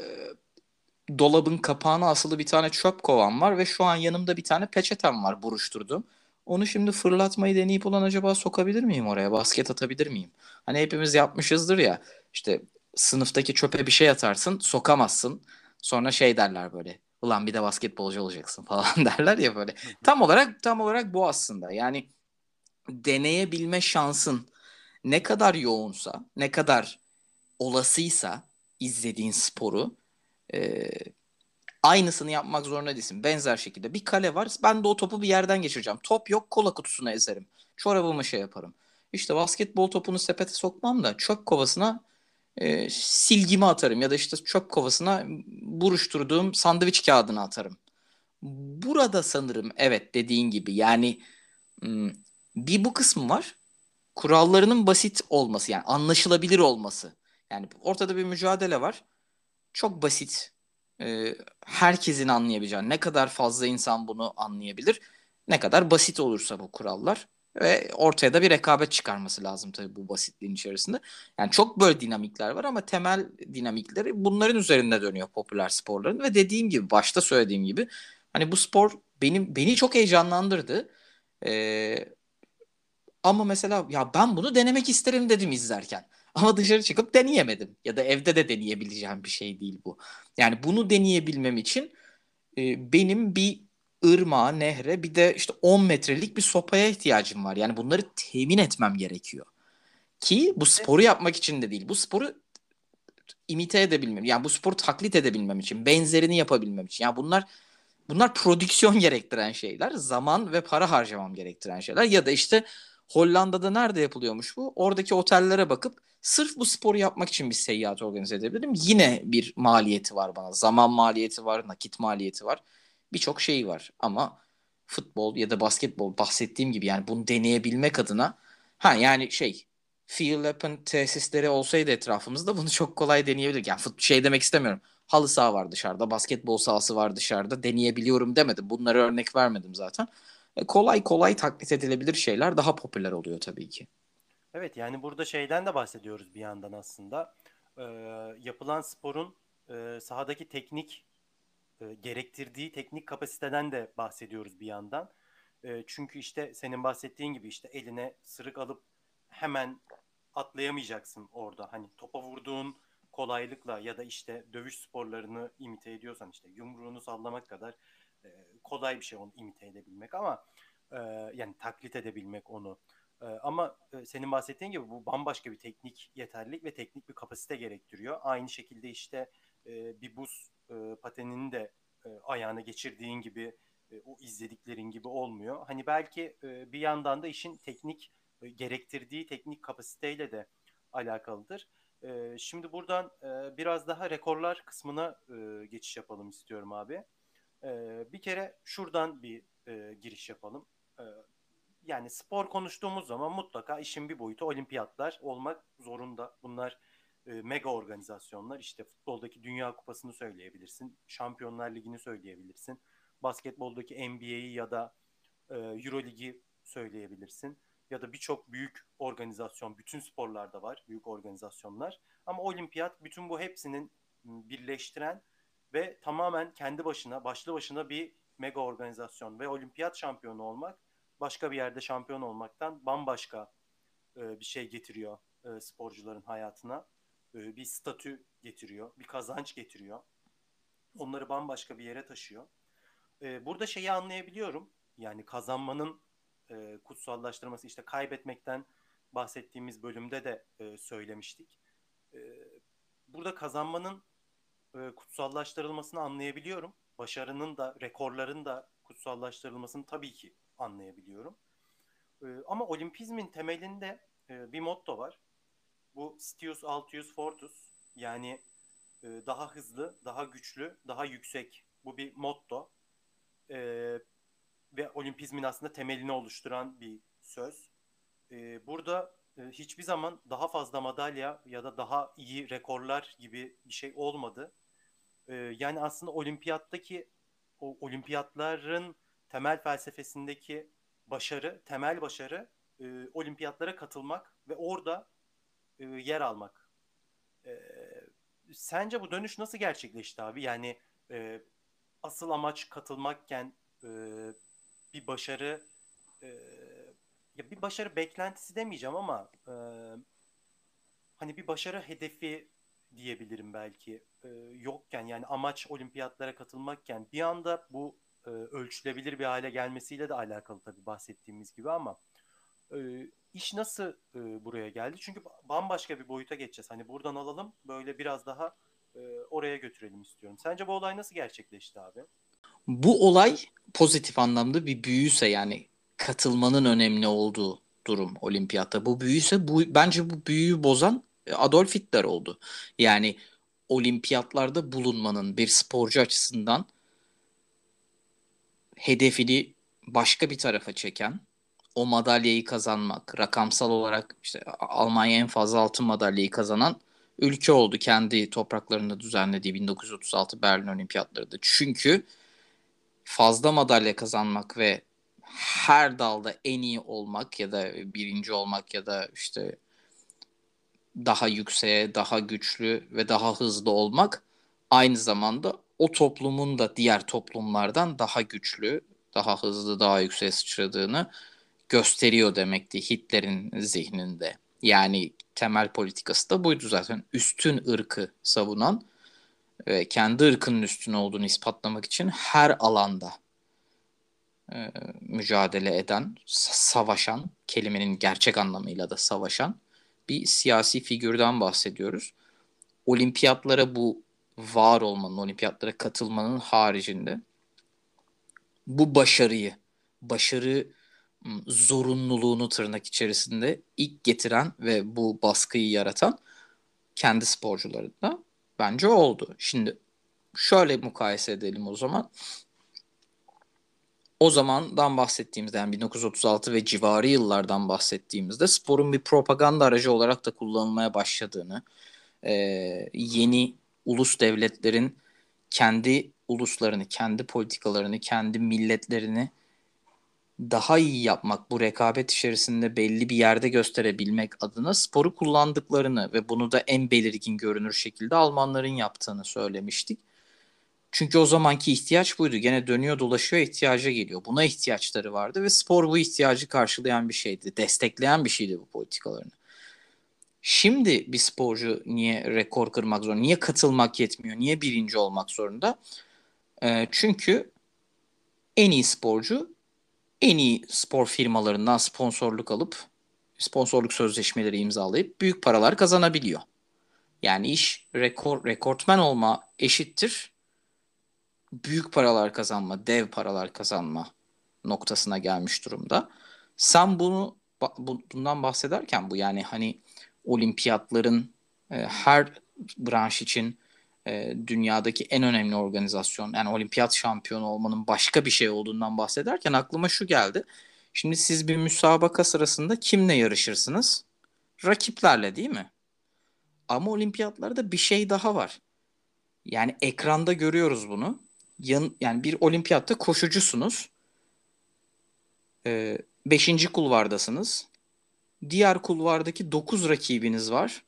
dolabın kapağına asılı bir tane çöp kovan var ve şu an yanımda bir tane peçetem var buruşturduğum. Onu şimdi fırlatmayı deneyip olan acaba sokabilir miyim oraya? Basket atabilir miyim? Hani hepimiz yapmışızdır ya. İşte sınıftaki çöpe bir şey atarsın, sokamazsın. Sonra şey derler böyle. Ulan bir de basketbolcu olacaksın falan derler ya böyle. Tam olarak tam olarak bu aslında. Yani deneyebilme şansın ne kadar yoğunsa, ne kadar olasıysa izlediğin sporu e, Aynısını yapmak zorunda değilsin. Benzer şekilde bir kale var. Ben de o topu bir yerden geçireceğim. Top yok kola kutusuna ezerim. Çorabımı şey yaparım. İşte basketbol topunu sepete sokmam da çöp kovasına e, silgimi atarım. Ya da işte çöp kovasına buruşturduğum sandviç kağıdını atarım. Burada sanırım evet dediğin gibi yani hmm, bir bu kısmı var. Kurallarının basit olması yani anlaşılabilir olması. Yani ortada bir mücadele var. Çok basit e, herkesin anlayabileceği ne kadar fazla insan bunu anlayabilir ne kadar basit olursa bu kurallar ve ortaya da bir rekabet çıkarması lazım tabii bu basitliğin içerisinde. Yani çok böyle dinamikler var ama temel dinamikleri bunların üzerinde dönüyor popüler sporların ve dediğim gibi başta söylediğim gibi hani bu spor benim beni çok heyecanlandırdı. Ee, ama mesela ya ben bunu denemek isterim dedim izlerken. Ama dışarı çıkıp deneyemedim. Ya da evde de deneyebileceğim bir şey değil bu. Yani bunu deneyebilmem için e, benim bir ırmağa, nehre bir de işte 10 metrelik bir sopaya ihtiyacım var. Yani bunları temin etmem gerekiyor. Ki bu sporu yapmak için de değil. Bu sporu imite edebilmem, yani bu sporu taklit edebilmem için, benzerini yapabilmem için. Yani bunlar bunlar prodüksiyon gerektiren şeyler, zaman ve para harcamam gerektiren şeyler ya da işte Hollanda'da nerede yapılıyormuş bu? Oradaki otellere bakıp sırf bu sporu yapmak için bir seyahat organize edebilirim. Yine bir maliyeti var bana. Zaman maliyeti var, nakit maliyeti var. Birçok şey var ama futbol ya da basketbol bahsettiğim gibi yani bunu deneyebilmek adına ha yani şey field open tesisleri olsaydı etrafımızda bunu çok kolay deneyebilirdik. Yani fut, şey demek istemiyorum. Halı saha var dışarıda, basketbol sahası var dışarıda. Deneyebiliyorum demedim. Bunları örnek vermedim zaten. E, kolay kolay taklit edilebilir şeyler daha popüler oluyor tabii ki. Evet yani burada şeyden de bahsediyoruz bir yandan aslında. Ee, yapılan sporun e, sahadaki teknik e, gerektirdiği teknik kapasiteden de bahsediyoruz bir yandan. E, çünkü işte senin bahsettiğin gibi işte eline sırık alıp hemen atlayamayacaksın orada. Hani topa vurduğun kolaylıkla ya da işte dövüş sporlarını imite ediyorsan işte yumruğunu sallamak kadar e, kolay bir şey onu imite edebilmek ama e, yani taklit edebilmek onu. E, ama e, senin bahsettiğin gibi bu bambaşka bir teknik yeterlilik ve teknik bir kapasite gerektiriyor. Aynı şekilde işte e, bir buz e, patenini de e, ayağına geçirdiğin gibi e, o izlediklerin gibi olmuyor. Hani belki e, bir yandan da işin teknik e, gerektirdiği teknik kapasiteyle de alakalıdır. E, şimdi buradan e, biraz daha rekorlar kısmına e, geçiş yapalım istiyorum abi. E, bir kere şuradan bir e, giriş yapalım. E, yani spor konuştuğumuz zaman mutlaka işin bir boyutu olimpiyatlar olmak zorunda. Bunlar e, mega organizasyonlar. İşte futboldaki Dünya Kupası'nı söyleyebilirsin. Şampiyonlar Ligi'ni söyleyebilirsin. Basketboldaki NBA'yi ya da e, Euro Ligi söyleyebilirsin. Ya da birçok büyük organizasyon, bütün sporlarda var büyük organizasyonlar. Ama olimpiyat bütün bu hepsinin birleştiren ve tamamen kendi başına, başlı başına bir mega organizasyon ve olimpiyat şampiyonu olmak başka bir yerde şampiyon olmaktan bambaşka e, bir şey getiriyor e, sporcuların hayatına. E, bir statü getiriyor, bir kazanç getiriyor. Onları bambaşka bir yere taşıyor. E, burada şeyi anlayabiliyorum. Yani kazanmanın e, kutsallaştırması işte kaybetmekten bahsettiğimiz bölümde de e, söylemiştik. E, burada kazanmanın e, kutsallaştırılmasını anlayabiliyorum. Başarının da rekorların da kutsallaştırılmasını tabii ki anlayabiliyorum. E, ama olimpizmin temelinde e, bir motto var. Bu Stius Altius Fortus yani e, daha hızlı, daha güçlü, daha yüksek. Bu bir motto. E, ve olimpizmin aslında temelini oluşturan bir söz. E, burada e, hiçbir zaman daha fazla madalya ya da daha iyi rekorlar gibi bir şey olmadı. E, yani aslında olimpiyattaki o olimpiyatların temel felsefesindeki başarı, temel başarı e, olimpiyatlara katılmak ve orada e, yer almak. E, sence bu dönüş nasıl gerçekleşti abi? Yani e, asıl amaç katılmakken e, bir başarı e, ya bir başarı beklentisi demeyeceğim ama e, hani bir başarı hedefi diyebilirim belki e, yokken yani amaç olimpiyatlara katılmakken bir anda bu e, ölçülebilir bir hale gelmesiyle de alakalı tabii bahsettiğimiz gibi ama e, iş nasıl e, buraya geldi? Çünkü bambaşka bir boyuta geçeceğiz. Hani buradan alalım böyle biraz daha e, oraya götürelim istiyorum. Sence bu olay nasıl gerçekleşti abi? Bu olay pozitif anlamda bir büyüyse yani katılmanın önemli olduğu durum olimpiyatta. Bu büyüyse bu bence bu büyüyü bozan Adolf Hitler oldu. Yani olimpiyatlarda bulunmanın bir sporcu açısından hedefini başka bir tarafa çeken o madalyayı kazanmak, rakamsal olarak işte Almanya en fazla altın madalyayı kazanan ülke oldu kendi topraklarında düzenlediği 1936 Berlin Olimpiyatları'da. Çünkü fazla madalya kazanmak ve her dalda en iyi olmak ya da birinci olmak ya da işte daha yükseğe, daha güçlü ve daha hızlı olmak aynı zamanda o toplumun da diğer toplumlardan daha güçlü, daha hızlı, daha yükseğe sıçradığını gösteriyor demekti Hitler'in zihninde. Yani temel politikası da buydu zaten. Üstün ırkı savunan ve kendi ırkının üstün olduğunu ispatlamak için her alanda e, mücadele eden, savaşan, kelimenin gerçek anlamıyla da savaşan bir siyasi figürden bahsediyoruz. olimpiyatlara bu var olmanın, olimpiyatlara katılmanın haricinde bu başarıyı, başarı zorunluluğunu tırnak içerisinde ilk getiren ve bu baskıyı yaratan kendi sporcuları da bence oldu. Şimdi şöyle mukayese edelim o zaman. O zamandan bahsettiğimizde yani 1936 ve civarı yıllardan bahsettiğimizde sporun bir propaganda aracı olarak da kullanılmaya başladığını, e, yeni ulus devletlerin kendi uluslarını, kendi politikalarını, kendi milletlerini daha iyi yapmak, bu rekabet içerisinde belli bir yerde gösterebilmek adına sporu kullandıklarını ve bunu da en belirgin görünür şekilde Almanların yaptığını söylemiştik. Çünkü o zamanki ihtiyaç buydu. Gene dönüyor dolaşıyor ihtiyaca geliyor. Buna ihtiyaçları vardı ve spor bu ihtiyacı karşılayan bir şeydi. Destekleyen bir şeydi bu politikalarını. Şimdi bir sporcu niye rekor kırmak zorunda? Niye katılmak yetmiyor? Niye birinci olmak zorunda? E, çünkü en iyi sporcu en iyi spor firmalarından sponsorluk alıp sponsorluk sözleşmeleri imzalayıp büyük paralar kazanabiliyor. Yani iş rekor rekortmen olma eşittir büyük paralar kazanma, dev paralar kazanma noktasına gelmiş durumda. Sen bunu bundan bahsederken bu yani hani olimpiyatların e, her branş için e, dünyadaki en önemli organizasyon yani olimpiyat şampiyonu olmanın başka bir şey olduğundan bahsederken aklıma şu geldi. Şimdi siz bir müsabaka sırasında kimle yarışırsınız? Rakiplerle değil mi? Ama olimpiyatlarda bir şey daha var. Yani ekranda görüyoruz bunu. Yan, yani bir olimpiyatta koşucusunuz. Ee, beşinci kulvardasınız. Diğer kulvardaki dokuz rakibiniz var.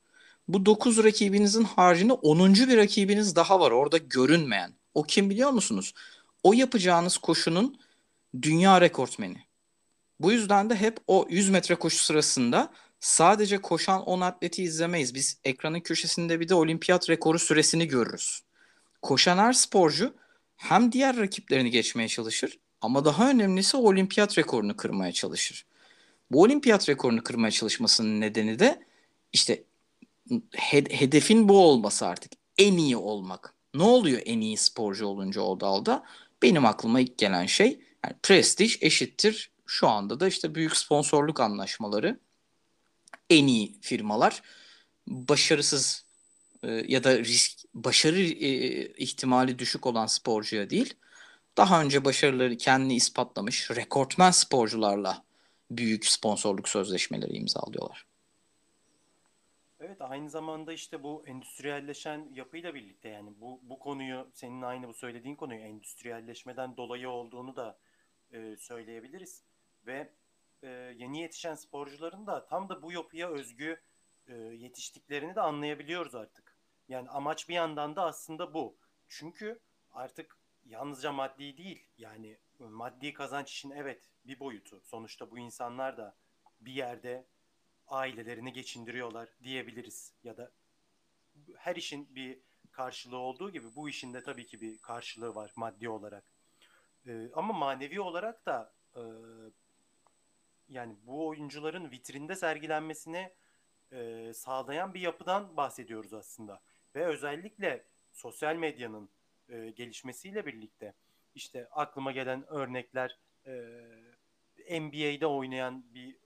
Bu 9 rakibinizin haricinde 10. bir rakibiniz daha var orada görünmeyen. O kim biliyor musunuz? O yapacağınız koşunun dünya rekortmeni. Bu yüzden de hep o 100 metre koşu sırasında sadece koşan 10 atleti izlemeyiz. Biz ekranın köşesinde bir de olimpiyat rekoru süresini görürüz. Koşan her sporcu hem diğer rakiplerini geçmeye çalışır ama daha önemlisi olimpiyat rekorunu kırmaya çalışır. Bu olimpiyat rekorunu kırmaya çalışmasının nedeni de işte hedefin bu olması artık. En iyi olmak. Ne oluyor en iyi sporcu olunca o dalda? Benim aklıma ilk gelen şey yani prestij eşittir. Şu anda da işte büyük sponsorluk anlaşmaları en iyi firmalar başarısız e, ya da risk başarı e, ihtimali düşük olan sporcuya değil daha önce başarıları kendini ispatlamış rekortmen sporcularla büyük sponsorluk sözleşmeleri imzalıyorlar. Evet aynı zamanda işte bu endüstriyelleşen yapıyla birlikte yani bu bu konuyu senin aynı bu söylediğin konuyu endüstriyelleşmeden dolayı olduğunu da e, söyleyebiliriz ve e, yeni yetişen sporcuların da tam da bu yapıya özgü e, yetiştiklerini de anlayabiliyoruz artık. Yani amaç bir yandan da aslında bu. Çünkü artık yalnızca maddi değil yani maddi kazanç için evet bir boyutu. Sonuçta bu insanlar da bir yerde ailelerini geçindiriyorlar diyebiliriz. Ya da her işin bir karşılığı olduğu gibi bu işin de tabii ki bir karşılığı var maddi olarak. Ee, ama manevi olarak da e, yani bu oyuncuların vitrinde sergilenmesini e, sağlayan bir yapıdan bahsediyoruz aslında. Ve özellikle sosyal medyanın e, gelişmesiyle birlikte işte aklıma gelen örnekler e, NBA'de oynayan bir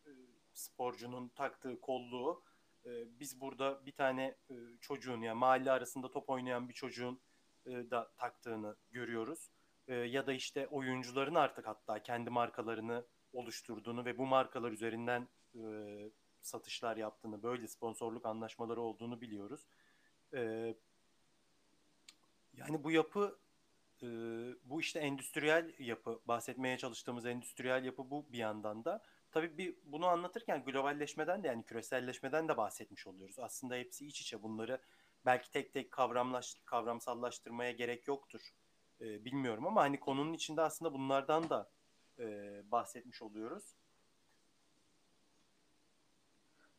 sporcunun taktığı kolluğu e, biz burada bir tane e, çocuğun yani mahalle arasında top oynayan bir çocuğun e, da taktığını görüyoruz. E, ya da işte oyuncuların artık hatta kendi markalarını oluşturduğunu ve bu markalar üzerinden e, satışlar yaptığını, böyle sponsorluk anlaşmaları olduğunu biliyoruz. E, yani bu yapı e, bu işte endüstriyel yapı bahsetmeye çalıştığımız endüstriyel yapı bu bir yandan da tabii bir bunu anlatırken globalleşmeden de yani küreselleşmeden de bahsetmiş oluyoruz. Aslında hepsi iç içe bunları belki tek tek kavramlaş, kavramsallaştırmaya gerek yoktur. E, bilmiyorum ama hani konunun içinde aslında bunlardan da e, bahsetmiş oluyoruz.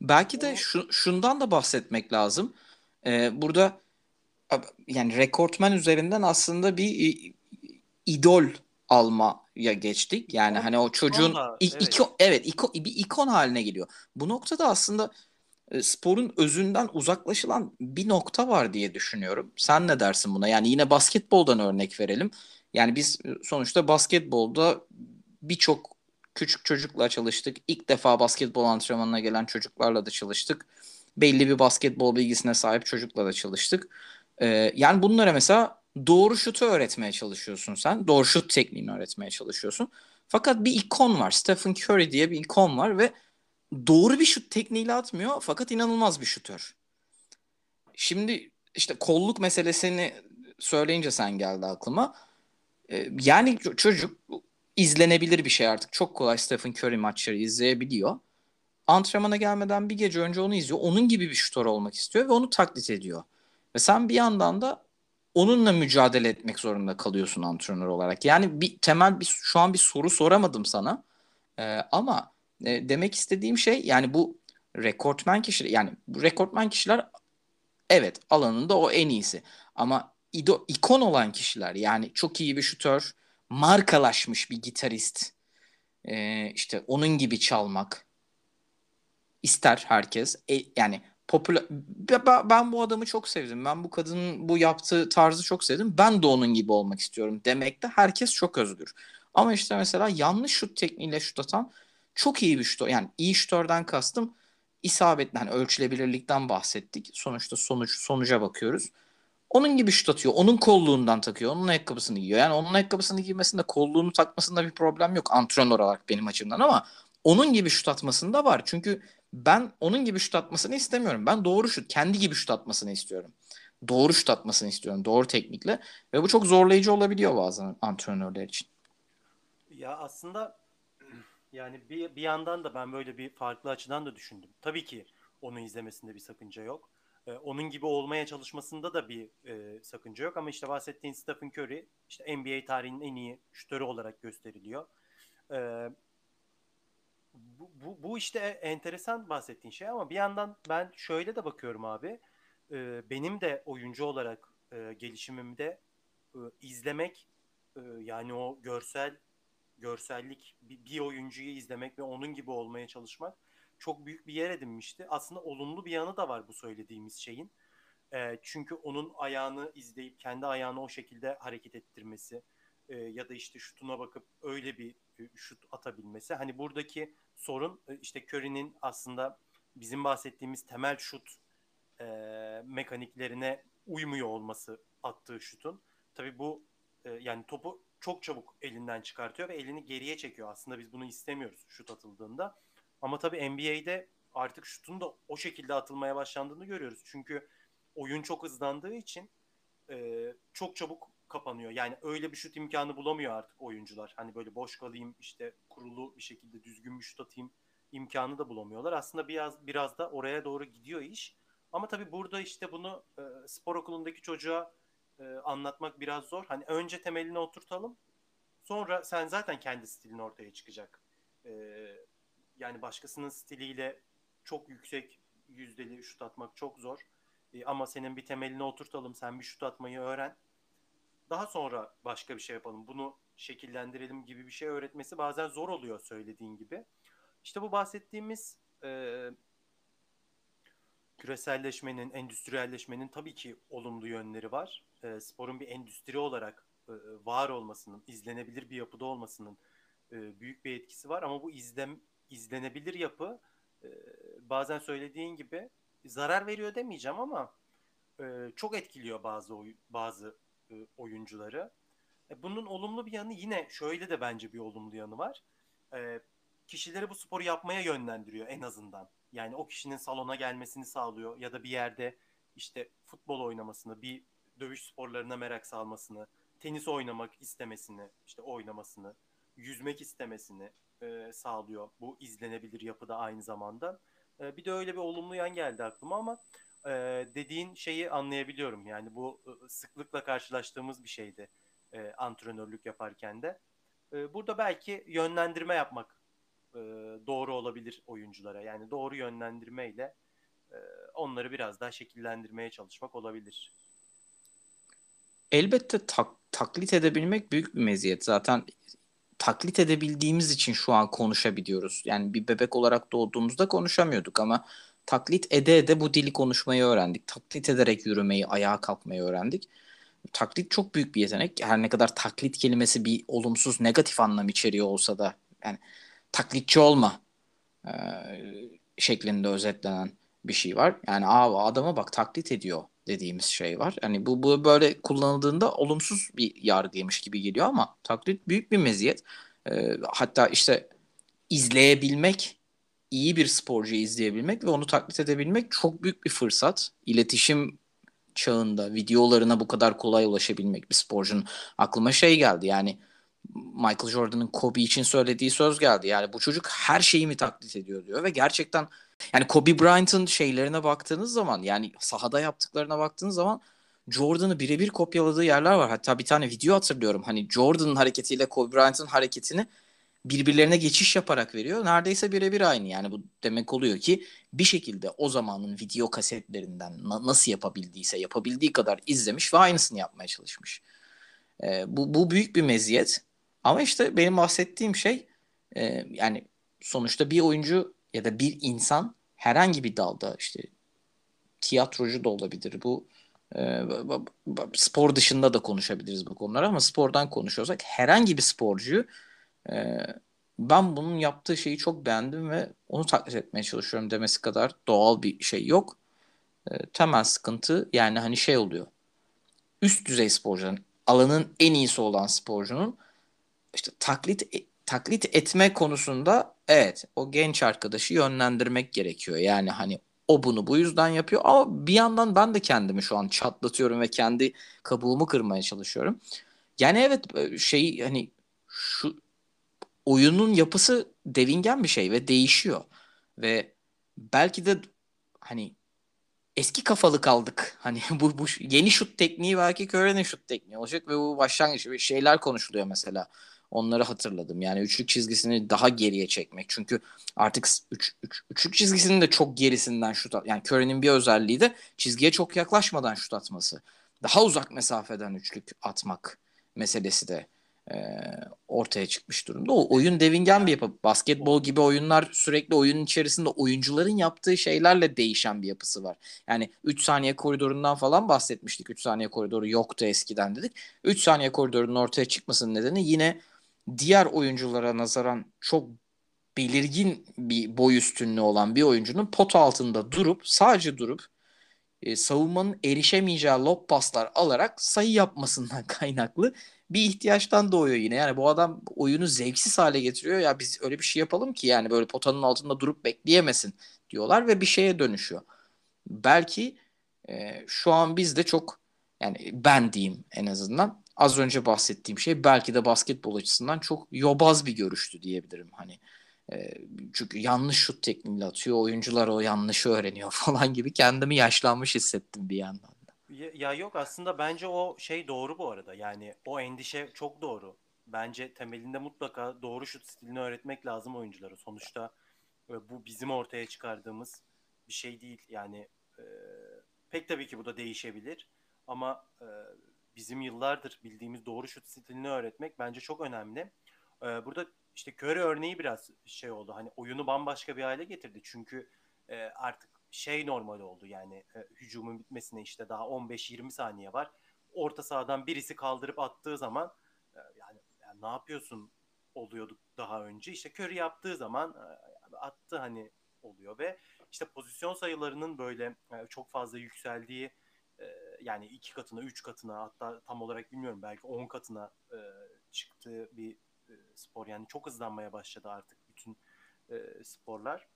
Belki de şu, şundan da bahsetmek lazım. Ee, burada yani rekortmen üzerinden aslında bir idol almaya geçtik. Yani hani o çocuğun da, evet. iki evet iko, bir ikon haline geliyor. Bu noktada aslında e, sporun özünden uzaklaşılan bir nokta var diye düşünüyorum. Sen ne dersin buna? Yani yine basketboldan örnek verelim. Yani biz e, sonuçta basketbolda birçok küçük çocukla çalıştık. İlk defa basketbol antrenmanına gelen çocuklarla da çalıştık. Belli bir basketbol bilgisine sahip çocukla da çalıştık. Ee, yani bunlara mesela doğru şutu öğretmeye çalışıyorsun sen. Doğru şut tekniğini öğretmeye çalışıyorsun. Fakat bir ikon var. Stephen Curry diye bir ikon var ve doğru bir şut tekniğiyle atmıyor fakat inanılmaz bir şutör. Şimdi işte kolluk meselesini söyleyince sen geldi aklıma. Ee, yani çocuk izlenebilir bir şey artık. Çok kolay Stephen Curry maçları izleyebiliyor. Antrenmana gelmeden bir gece önce onu izliyor. Onun gibi bir şutör olmak istiyor ve onu taklit ediyor. Ve sen bir yandan da onunla mücadele etmek zorunda kalıyorsun antrenör olarak. Yani bir temel bir şu an bir soru soramadım sana. Ee, ama e, demek istediğim şey yani bu rekortmen kişiler yani bu rekortmen kişiler evet alanında o en iyisi. Ama ido, ikon olan kişiler yani çok iyi bir şutör, markalaşmış bir gitarist, e, işte onun gibi çalmak ister herkes. E, yani popüler ben bu adamı çok sevdim. Ben bu kadının bu yaptığı tarzı çok sevdim. Ben de onun gibi olmak istiyorum demekte herkes çok özgür. Ama işte mesela yanlış şut tekniğiyle şut atan çok iyi bir şut. Yani iyi şutörden kastım isabetli hani ölçülebilirlikten bahsettik. Sonuçta sonuç sonuca bakıyoruz. Onun gibi şut atıyor. Onun kolluğundan takıyor. Onun ayakkabısını giyiyor. Yani onun ayakkabısını giymesinde kolluğunu takmasında bir problem yok antrenör olarak benim açımdan ama onun gibi şut atmasında var. Çünkü ben onun gibi şut atmasını istemiyorum. Ben doğru şut, kendi gibi şut atmasını istiyorum. Doğru şut atmasını istiyorum. Doğru teknikle. Ve bu çok zorlayıcı olabiliyor bazen antrenörler için. Ya aslında yani bir, bir yandan da ben böyle bir farklı açıdan da düşündüm. Tabii ki onu izlemesinde bir sakınca yok. Ee, onun gibi olmaya çalışmasında da bir e, sakınca yok. Ama işte bahsettiğin Stephen Curry işte NBA tarihinin en iyi şutörü olarak gösteriliyor. Ee, bu, bu, bu işte enteresan bahsettiğin şey ama bir yandan ben şöyle de bakıyorum abi. Ee, benim de oyuncu olarak e, gelişimimde e, izlemek e, yani o görsel görsellik bir, bir oyuncuyu izlemek ve onun gibi olmaya çalışmak çok büyük bir yer edinmişti. Aslında olumlu bir yanı da var bu söylediğimiz şeyin. E, çünkü onun ayağını izleyip kendi ayağını o şekilde hareket ettirmesi e, ya da işte şutuna bakıp öyle bir e, şut atabilmesi. Hani buradaki sorun e, işte Curry'nin aslında bizim bahsettiğimiz temel şut e, mekaniklerine uymuyor olması attığı şutun. Tabii bu e, yani topu çok çabuk elinden çıkartıyor ve elini geriye çekiyor. Aslında biz bunu istemiyoruz şut atıldığında. Ama tabii NBA'de artık şutun da o şekilde atılmaya başlandığını görüyoruz. Çünkü oyun çok hızlandığı için e, çok çabuk kapanıyor. Yani öyle bir şut imkanı bulamıyor artık oyuncular. Hani böyle boş kalayım işte kurulu bir şekilde düzgün bir şut atayım imkanı da bulamıyorlar. Aslında biraz biraz da oraya doğru gidiyor iş. Ama tabii burada işte bunu e, spor okulundaki çocuğa e, anlatmak biraz zor. Hani önce temelini oturtalım. Sonra sen zaten kendi stilin ortaya çıkacak. E, yani başkasının stiliyle çok yüksek yüzdeli şut atmak çok zor. E, ama senin bir temelini oturtalım. Sen bir şut atmayı öğren. Daha sonra başka bir şey yapalım. Bunu şekillendirelim gibi bir şey öğretmesi bazen zor oluyor söylediğin gibi. İşte bu bahsettiğimiz e, küreselleşmenin, endüstriyelleşmenin tabii ki olumlu yönleri var. E, sporun bir endüstri olarak e, var olmasının, izlenebilir bir yapıda olmasının e, büyük bir etkisi var. Ama bu izlem izlenebilir yapı e, bazen söylediğin gibi zarar veriyor demeyeceğim ama e, çok etkiliyor bazı bazı e, oyuncuları. E, bunun olumlu bir yanı yine şöyle de bence bir olumlu yanı var. E, kişileri bu sporu yapmaya yönlendiriyor en azından. Yani o kişinin salona gelmesini sağlıyor ya da bir yerde işte futbol oynamasını, bir dövüş sporlarına merak salmasını, tenis oynamak istemesini, işte oynamasını, yüzmek istemesini e, sağlıyor bu izlenebilir yapıda aynı zamanda. Bir de öyle bir olumlu yan geldi aklıma ama e, dediğin şeyi anlayabiliyorum. Yani bu e, sıklıkla karşılaştığımız bir şeydi e, antrenörlük yaparken de. E, burada belki yönlendirme yapmak e, doğru olabilir oyunculara. Yani doğru yönlendirmeyle e, onları biraz daha şekillendirmeye çalışmak olabilir. Elbette tak, taklit edebilmek büyük bir meziyet. Zaten taklit edebildiğimiz için şu an konuşabiliyoruz. Yani bir bebek olarak doğduğumuzda konuşamıyorduk ama taklit ede ede bu dili konuşmayı öğrendik. Taklit ederek yürümeyi, ayağa kalkmayı öğrendik. Taklit çok büyük bir yetenek. Her ne kadar taklit kelimesi bir olumsuz, negatif anlam içeriyor olsa da yani taklitçi olma e, şeklinde özetlenen bir şey var. Yani Aa, adama bak taklit ediyor dediğimiz şey var. Hani bu, bu böyle kullanıldığında olumsuz bir yargıymış gibi geliyor ama taklit büyük bir meziyet. E, hatta işte izleyebilmek, iyi bir sporcuyu izleyebilmek ve onu taklit edebilmek çok büyük bir fırsat. İletişim çağında videolarına bu kadar kolay ulaşabilmek bir sporcunun aklıma şey geldi yani Michael Jordan'ın Kobe için söylediği söz geldi. Yani bu çocuk her şeyi mi taklit ediyor diyor ve gerçekten yani Kobe Bryant'ın şeylerine baktığınız zaman yani sahada yaptıklarına baktığınız zaman Jordan'ı birebir kopyaladığı yerler var. Hatta bir tane video hatırlıyorum. Hani Jordan'ın hareketiyle Kobe Bryant'ın hareketini birbirlerine geçiş yaparak veriyor. Neredeyse birebir aynı. Yani bu demek oluyor ki bir şekilde o zamanın video kasetlerinden na- nasıl yapabildiyse yapabildiği kadar izlemiş ve aynısını yapmaya çalışmış. Ee, bu, bu büyük bir meziyet. Ama işte benim bahsettiğim şey e, yani sonuçta bir oyuncu ya da bir insan herhangi bir dalda işte tiyatrocu da olabilir bu e, spor dışında da konuşabiliriz bu konuları ama spordan konuşuyorsak herhangi bir sporcuyu e, ben bunun yaptığı şeyi çok beğendim ve onu taklit etmeye çalışıyorum demesi kadar doğal bir şey yok. E, temel sıkıntı yani hani şey oluyor. Üst düzey sporcunun alanın en iyisi olan sporcunun işte taklit taklit etme konusunda evet o genç arkadaşı yönlendirmek gerekiyor. Yani hani o bunu bu yüzden yapıyor ama bir yandan ben de kendimi şu an çatlatıyorum ve kendi kabuğumu kırmaya çalışıyorum. Yani evet şey hani şu oyunun yapısı devingen bir şey ve değişiyor. Ve belki de hani eski kafalı kaldık. Hani bu, bu yeni şut tekniği belki Curry'nin şut tekniği olacak ve bu başlangıç şeyler konuşuluyor mesela. Onları hatırladım. Yani üçlük çizgisini daha geriye çekmek. Çünkü artık üç, üç, üçlük çizgisinin de çok gerisinden şut at. Yani Curry'nin bir özelliği de çizgiye çok yaklaşmadan şut atması. Daha uzak mesafeden üçlük atmak meselesi de e, ortaya çıkmış durumda. O oyun devingen bir yapı. Basketbol gibi oyunlar sürekli oyunun içerisinde oyuncuların yaptığı şeylerle değişen bir yapısı var. Yani 3 saniye koridorundan falan bahsetmiştik. 3 saniye koridoru yoktu eskiden dedik. 3 saniye koridorunun ortaya çıkmasının nedeni yine diğer oyunculara nazaran çok belirgin bir boy üstünlüğü olan bir oyuncunun pot altında durup sadece durup e, savunmanın erişemeyeceği lob paslar alarak sayı yapmasından kaynaklı bir ihtiyaçtan doğuyor yine. Yani bu adam oyunu zevksiz hale getiriyor. Ya biz öyle bir şey yapalım ki yani böyle potanın altında durup bekleyemesin diyorlar ve bir şeye dönüşüyor. Belki e, şu an biz de çok yani ben diyeyim en azından az önce bahsettiğim şey belki de basketbol açısından çok yobaz bir görüştü diyebilirim. Hani e, çünkü yanlış şut tekniğiyle atıyor. Oyuncular o yanlışı öğreniyor falan gibi kendimi yaşlanmış hissettim bir yandan. Ya, yok aslında bence o şey doğru bu arada. Yani o endişe çok doğru. Bence temelinde mutlaka doğru şut stilini öğretmek lazım oyunculara. Sonuçta e, bu bizim ortaya çıkardığımız bir şey değil. Yani e, pek tabii ki bu da değişebilir. Ama e, bizim yıllardır bildiğimiz doğru şut stilini öğretmek bence çok önemli. Burada işte Curry örneği biraz şey oldu. Hani oyunu bambaşka bir hale getirdi. Çünkü artık şey normal oldu yani e, hücumun bitmesine işte daha 15-20 saniye var. Orta sahadan birisi kaldırıp attığı zaman e, yani, yani ne yapıyorsun oluyorduk daha önce. İşte Curry yaptığı zaman e, attı hani oluyor ve işte pozisyon sayılarının böyle e, çok fazla yükseldiği e, yani iki katına, üç katına hatta tam olarak bilmiyorum belki on katına e, çıktığı bir e, spor. Yani çok hızlanmaya başladı artık bütün e, sporlar.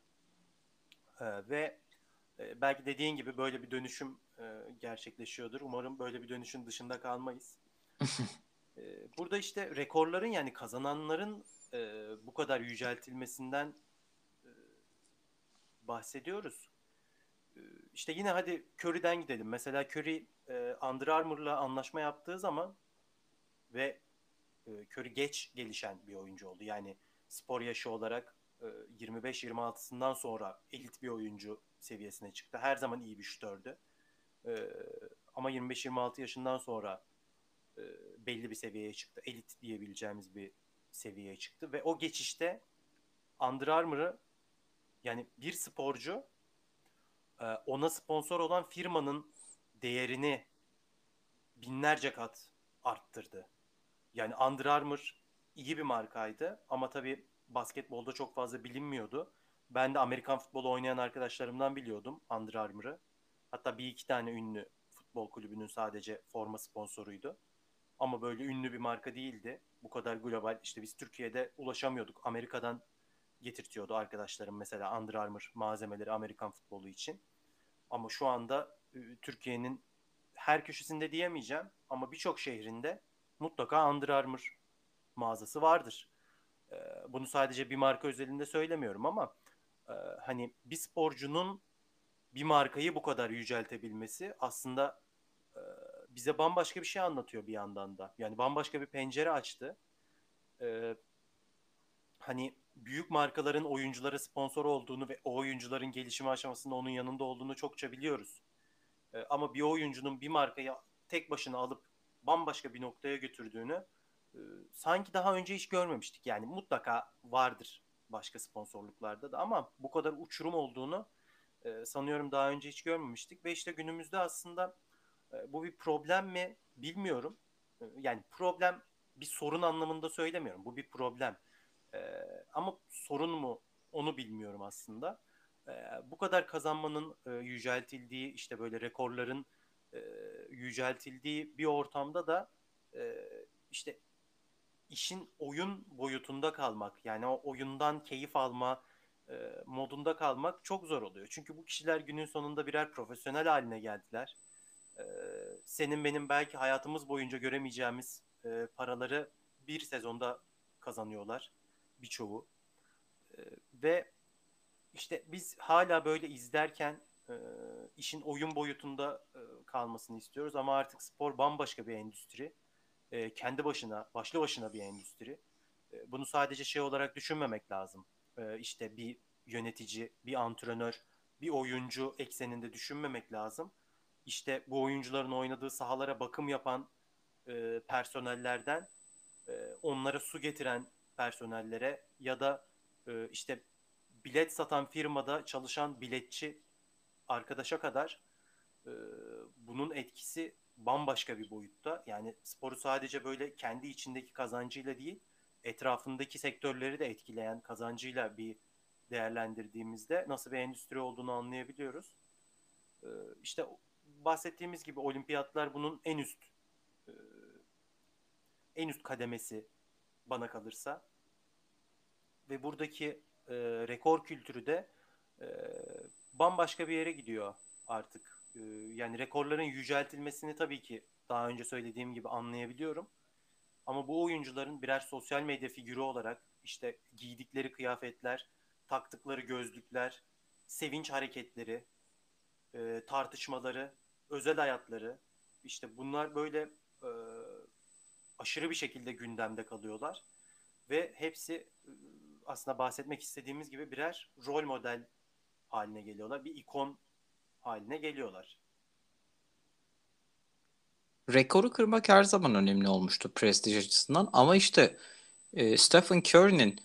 E, ve e, belki dediğin gibi böyle bir dönüşüm e, gerçekleşiyordur. Umarım böyle bir dönüşün dışında kalmayız. e, burada işte rekorların yani kazananların e, bu kadar yüceltilmesinden e, bahsediyoruz. E, işte yine hadi Curry'den gidelim. Mesela Curry e, Under Armour'la anlaşma yaptığı zaman ve e, Curry geç gelişen bir oyuncu oldu. Yani spor yaşı olarak 25-26'sından sonra elit bir oyuncu seviyesine çıktı. Her zaman iyi bir şutördü. Ee, ama 25-26 yaşından sonra e, belli bir seviyeye çıktı. Elit diyebileceğimiz bir seviyeye çıktı. Ve o geçişte Under Armour'ı yani bir sporcu e, ona sponsor olan firmanın değerini binlerce kat arttırdı. Yani Under Armour iyi bir markaydı ama tabii basketbolda çok fazla bilinmiyordu. Ben de Amerikan futbolu oynayan arkadaşlarımdan biliyordum Under Armour'ı. Hatta bir iki tane ünlü futbol kulübünün sadece forma sponsoruydu. Ama böyle ünlü bir marka değildi. Bu kadar global. İşte biz Türkiye'de ulaşamıyorduk. Amerika'dan getirtiyordu arkadaşlarım mesela Under Armour malzemeleri Amerikan futbolu için. Ama şu anda ıı, Türkiye'nin her köşesinde diyemeyeceğim ama birçok şehrinde mutlaka Under Armour mağazası vardır. Bunu sadece bir marka özelinde söylemiyorum ama hani bir sporcunun bir markayı bu kadar yüceltebilmesi aslında bize bambaşka bir şey anlatıyor bir yandan da. Yani bambaşka bir pencere açtı. Hani büyük markaların oyunculara sponsor olduğunu ve o oyuncuların gelişimi aşamasında onun yanında olduğunu çokça biliyoruz. Ama bir oyuncunun bir markayı tek başına alıp bambaşka bir noktaya götürdüğünü sanki daha önce hiç görmemiştik. Yani mutlaka vardır başka sponsorluklarda da ama bu kadar uçurum olduğunu sanıyorum daha önce hiç görmemiştik ve işte günümüzde aslında bu bir problem mi bilmiyorum. Yani problem bir sorun anlamında söylemiyorum. Bu bir problem. ama sorun mu onu bilmiyorum aslında. bu kadar kazanmanın yüceltildiği işte böyle rekorların yüceltildiği bir ortamda da işte işin oyun boyutunda kalmak yani o oyundan keyif alma e, modunda kalmak çok zor oluyor. Çünkü bu kişiler günün sonunda birer profesyonel haline geldiler. E, senin benim belki hayatımız boyunca göremeyeceğimiz e, paraları bir sezonda kazanıyorlar birçoğu. E, ve işte biz hala böyle izlerken e, işin oyun boyutunda e, kalmasını istiyoruz ama artık spor bambaşka bir endüstri e, kendi başına, başlı başına bir endüstri. E, bunu sadece şey olarak düşünmemek lazım. E, işte bir yönetici, bir antrenör, bir oyuncu ekseninde düşünmemek lazım. İşte bu oyuncuların oynadığı sahalara bakım yapan e, personellerden e, onlara su getiren personellere ya da e, işte bilet satan firmada çalışan biletçi arkadaşa kadar e, bunun etkisi bambaşka bir boyutta. Yani sporu sadece böyle kendi içindeki kazancıyla değil, etrafındaki sektörleri de etkileyen kazancıyla bir değerlendirdiğimizde nasıl bir endüstri olduğunu anlayabiliyoruz. Ee, işte bahsettiğimiz gibi olimpiyatlar bunun en üst e, en üst kademesi bana kalırsa ve buradaki e, rekor kültürü de e, bambaşka bir yere gidiyor artık ee, yani rekorların yüceltilmesini tabii ki daha önce söylediğim gibi anlayabiliyorum. Ama bu oyuncuların birer sosyal medya figürü olarak işte giydikleri kıyafetler, taktıkları gözlükler, sevinç hareketleri, e, tartışmaları, özel hayatları işte bunlar böyle e, aşırı bir şekilde gündemde kalıyorlar ve hepsi e, aslında bahsetmek istediğimiz gibi birer rol model haline geliyorlar. Bir ikon haline geliyorlar. Rekoru kırmak her zaman önemli olmuştu prestij açısından ama işte e, Stephen Curry'nin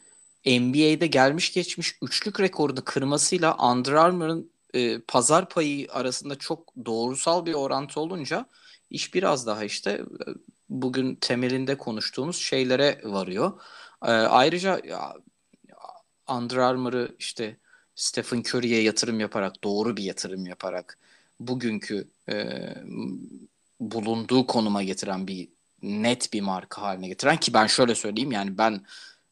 NBA'de gelmiş geçmiş üçlük rekorunu kırmasıyla Under Armour'ın e, pazar payı arasında çok doğrusal bir orantı olunca iş biraz daha işte e, bugün temelinde konuştuğumuz şeylere varıyor. E, ayrıca ya, Under Armour'ı işte Stephen Curry'e yatırım yaparak, doğru bir yatırım yaparak bugünkü e, bulunduğu konuma getiren bir net bir marka haline getiren ki ben şöyle söyleyeyim yani ben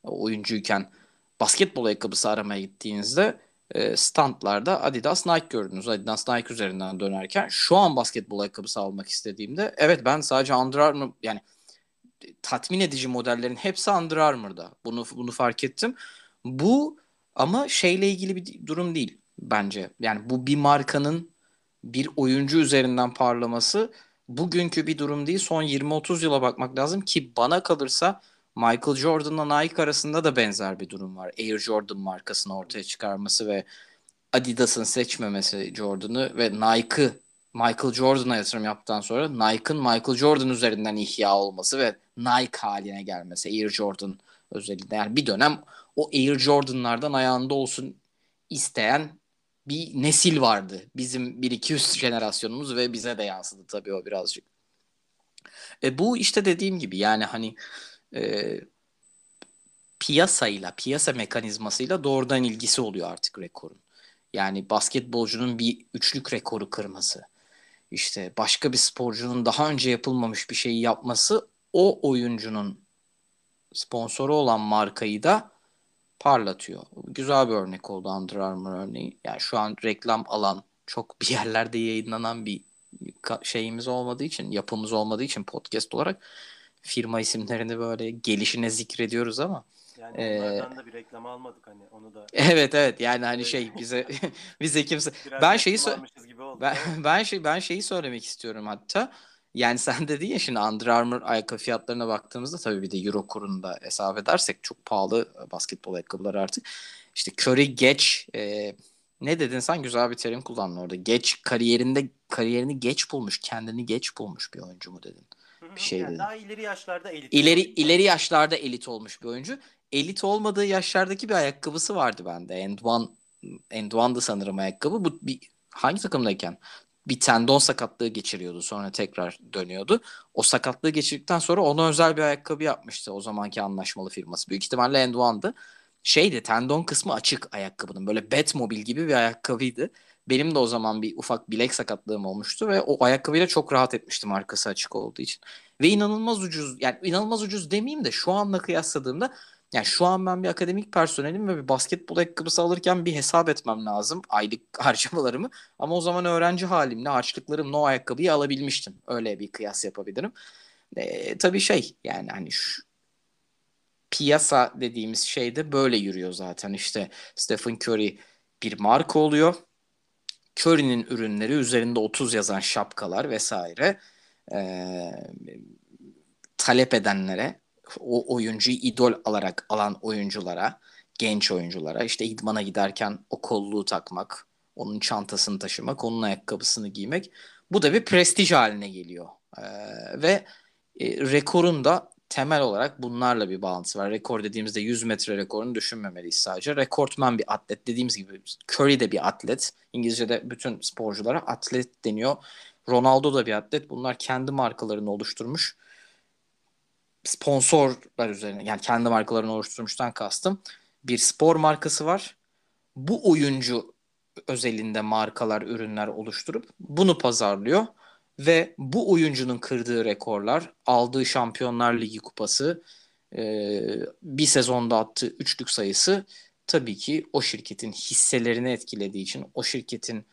oyuncuyken basketbol ayakkabısı aramaya gittiğinizde e, standlarda Adidas Nike gördünüz. Adidas Nike üzerinden dönerken şu an basketbol ayakkabısı almak istediğimde evet ben sadece Under Armour yani tatmin edici modellerin hepsi Under Armour'da. Bunu bunu fark ettim. Bu ama şeyle ilgili bir durum değil bence. Yani bu bir markanın bir oyuncu üzerinden parlaması bugünkü bir durum değil. Son 20-30 yıla bakmak lazım ki bana kalırsa Michael Jordan'la Nike arasında da benzer bir durum var. Air Jordan markasını ortaya çıkarması ve Adidas'ın seçmemesi Jordan'ı ve Nike Michael Jordan'a yatırım yaptıktan sonra Nike'ın Michael Jordan üzerinden ihya olması ve Nike haline gelmesi Air Jordan özellikle. Yani bir dönem o Air Jordan'lardan ayağında olsun isteyen bir nesil vardı. Bizim 1-200 jenerasyonumuz ve bize de yansıdı tabii o birazcık. E, bu işte dediğim gibi yani hani e, piyasayla, piyasa mekanizmasıyla doğrudan ilgisi oluyor artık rekorun. Yani basketbolcunun bir üçlük rekoru kırması, işte başka bir sporcunun daha önce yapılmamış bir şeyi yapması o oyuncunun sponsoru olan markayı da parlatıyor. Güzel bir örnek oldu Under Armour örneği. Yani şu an reklam alan çok bir yerlerde yayınlanan bir şeyimiz olmadığı için, yapımız olmadığı için podcast olarak firma isimlerini böyle gelişine zikrediyoruz ama yani onlardan ee, da bir reklam almadık hani onu da. Evet evet yani hani şey bize bize kimse ben şeyi so- ben, ben şey ben şeyi söylemek istiyorum hatta. Yani sen dedin ya şimdi Under Armour ayakkabı fiyatlarına baktığımızda tabii bir de euro kurunda hesap edersek çok pahalı basketbol ayakkabıları artık. İşte Curry geç e, ne dedin sen güzel bir terim kullandın orada. Geç kariyerinde kariyerini geç bulmuş, kendini geç bulmuş bir oyuncu mu dedin? Bir şey yani dedin. Daha ileri yaşlarda elit. İleri ileri yaşlarda elit olmuş bir oyuncu. Elit olmadığı yaşlardaki bir ayakkabısı vardı bende. End One End One'dı sanırım ayakkabı. Bu bir hangi takımdayken? Bir tendon sakatlığı geçiriyordu. Sonra tekrar dönüyordu. O sakatlığı geçirdikten sonra ona özel bir ayakkabı yapmıştı o zamanki anlaşmalı firması. Büyük ihtimalle End One'dı. Şeydi tendon kısmı açık ayakkabının. Böyle Batmobile gibi bir ayakkabıydı. Benim de o zaman bir ufak bilek sakatlığım olmuştu ve o ayakkabıyla çok rahat etmiştim arkası açık olduğu için. Ve inanılmaz ucuz yani inanılmaz ucuz demeyeyim de şu anla kıyasladığımda yani şu an ben bir akademik personelim ve bir basketbol ayakkabısı alırken bir hesap etmem lazım aylık harcamalarımı. Ama o zaman öğrenci halimle harçlıklarımla o ayakkabıyı alabilmiştim. Öyle bir kıyas yapabilirim. E, tabii şey yani hani şu piyasa dediğimiz şey de böyle yürüyor zaten. İşte Stephen Curry bir marka oluyor. Curry'nin ürünleri üzerinde 30 yazan şapkalar vesaire e, talep edenlere o oyuncuyu idol alarak alan oyunculara, genç oyunculara işte idmana giderken o kolluğu takmak, onun çantasını taşımak, onun ayakkabısını giymek bu da bir prestij haline geliyor. Ee, ve e, rekorun da temel olarak bunlarla bir bağlantısı var. Rekor dediğimizde 100 metre rekorunu düşünmemeliyiz sadece. Rekortman bir atlet dediğimiz gibi Curry de bir atlet. İngilizce'de bütün sporculara atlet deniyor. Ronaldo da bir atlet. Bunlar kendi markalarını oluşturmuş sponsorlar üzerine yani kendi markalarını oluşturmuştan kastım bir spor markası var. Bu oyuncu özelinde markalar, ürünler oluşturup bunu pazarlıyor ve bu oyuncunun kırdığı rekorlar, aldığı Şampiyonlar Ligi kupası, bir sezonda attığı üçlük sayısı tabii ki o şirketin hisselerini etkilediği için, o şirketin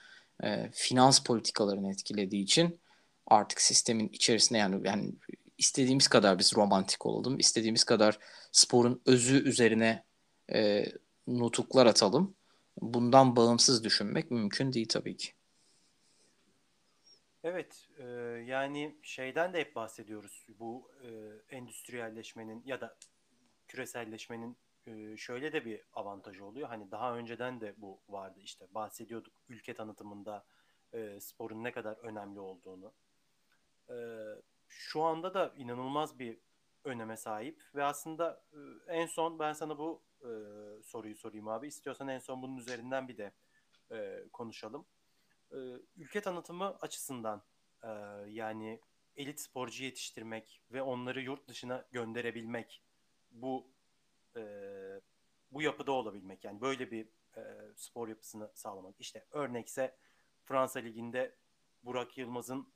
finans politikalarını etkilediği için artık sistemin içerisinde yani yani istediğimiz kadar biz romantik olalım, istediğimiz kadar sporun özü üzerine e, nutuklar atalım. Bundan bağımsız düşünmek mümkün değil tabii ki. Evet, e, yani şeyden de hep bahsediyoruz. Bu e, endüstriyelleşmenin ya da küreselleşmenin e, şöyle de bir avantajı oluyor. Hani daha önceden de bu vardı işte bahsediyorduk ülke tanıtımında e, sporun ne kadar önemli olduğunu. E, şu anda da inanılmaz bir öneme sahip ve aslında e, en son ben sana bu e, soruyu sorayım abi. İstiyorsan en son bunun üzerinden bir de e, konuşalım. E, ülke tanıtımı açısından e, yani elit sporcu yetiştirmek ve onları yurt dışına gönderebilmek bu e, bu yapıda olabilmek yani böyle bir e, spor yapısını sağlamak. İşte örnekse Fransa Ligi'nde Burak Yılmaz'ın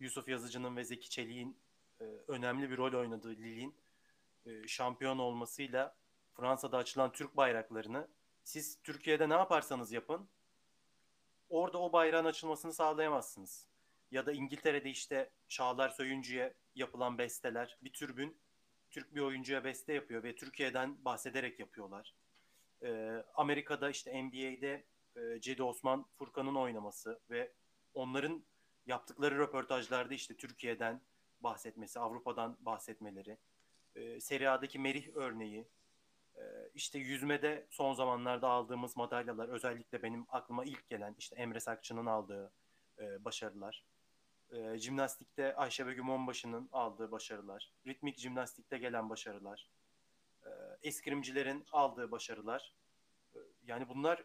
Yusuf Yazıcı'nın ve Zeki Çelik'in e, önemli bir rol oynadığı Lille'in e, şampiyon olmasıyla Fransa'da açılan Türk bayraklarını siz Türkiye'de ne yaparsanız yapın orada o bayrağın açılmasını sağlayamazsınız. Ya da İngiltere'de işte Çağlar Söyüncü'ye yapılan besteler bir türbün Türk bir oyuncuya beste yapıyor ve Türkiye'den bahsederek yapıyorlar. Ee, Amerika'da işte NBA'de e, Cedi Osman Furkan'ın oynaması ve onların yaptıkları röportajlarda işte Türkiye'den bahsetmesi, Avrupa'dan bahsetmeleri, e, Serie A'daki Merih örneği, e, işte yüzmede son zamanlarda aldığımız madalyalar, özellikle benim aklıma ilk gelen işte Emre Sakçı'nın aldığı e, başarılar, e, jimnastikte Ayşe Begüm Onbaşı'nın aldığı başarılar, ritmik jimnastikte gelen başarılar, e, eskrimcilerin aldığı başarılar, e, yani bunlar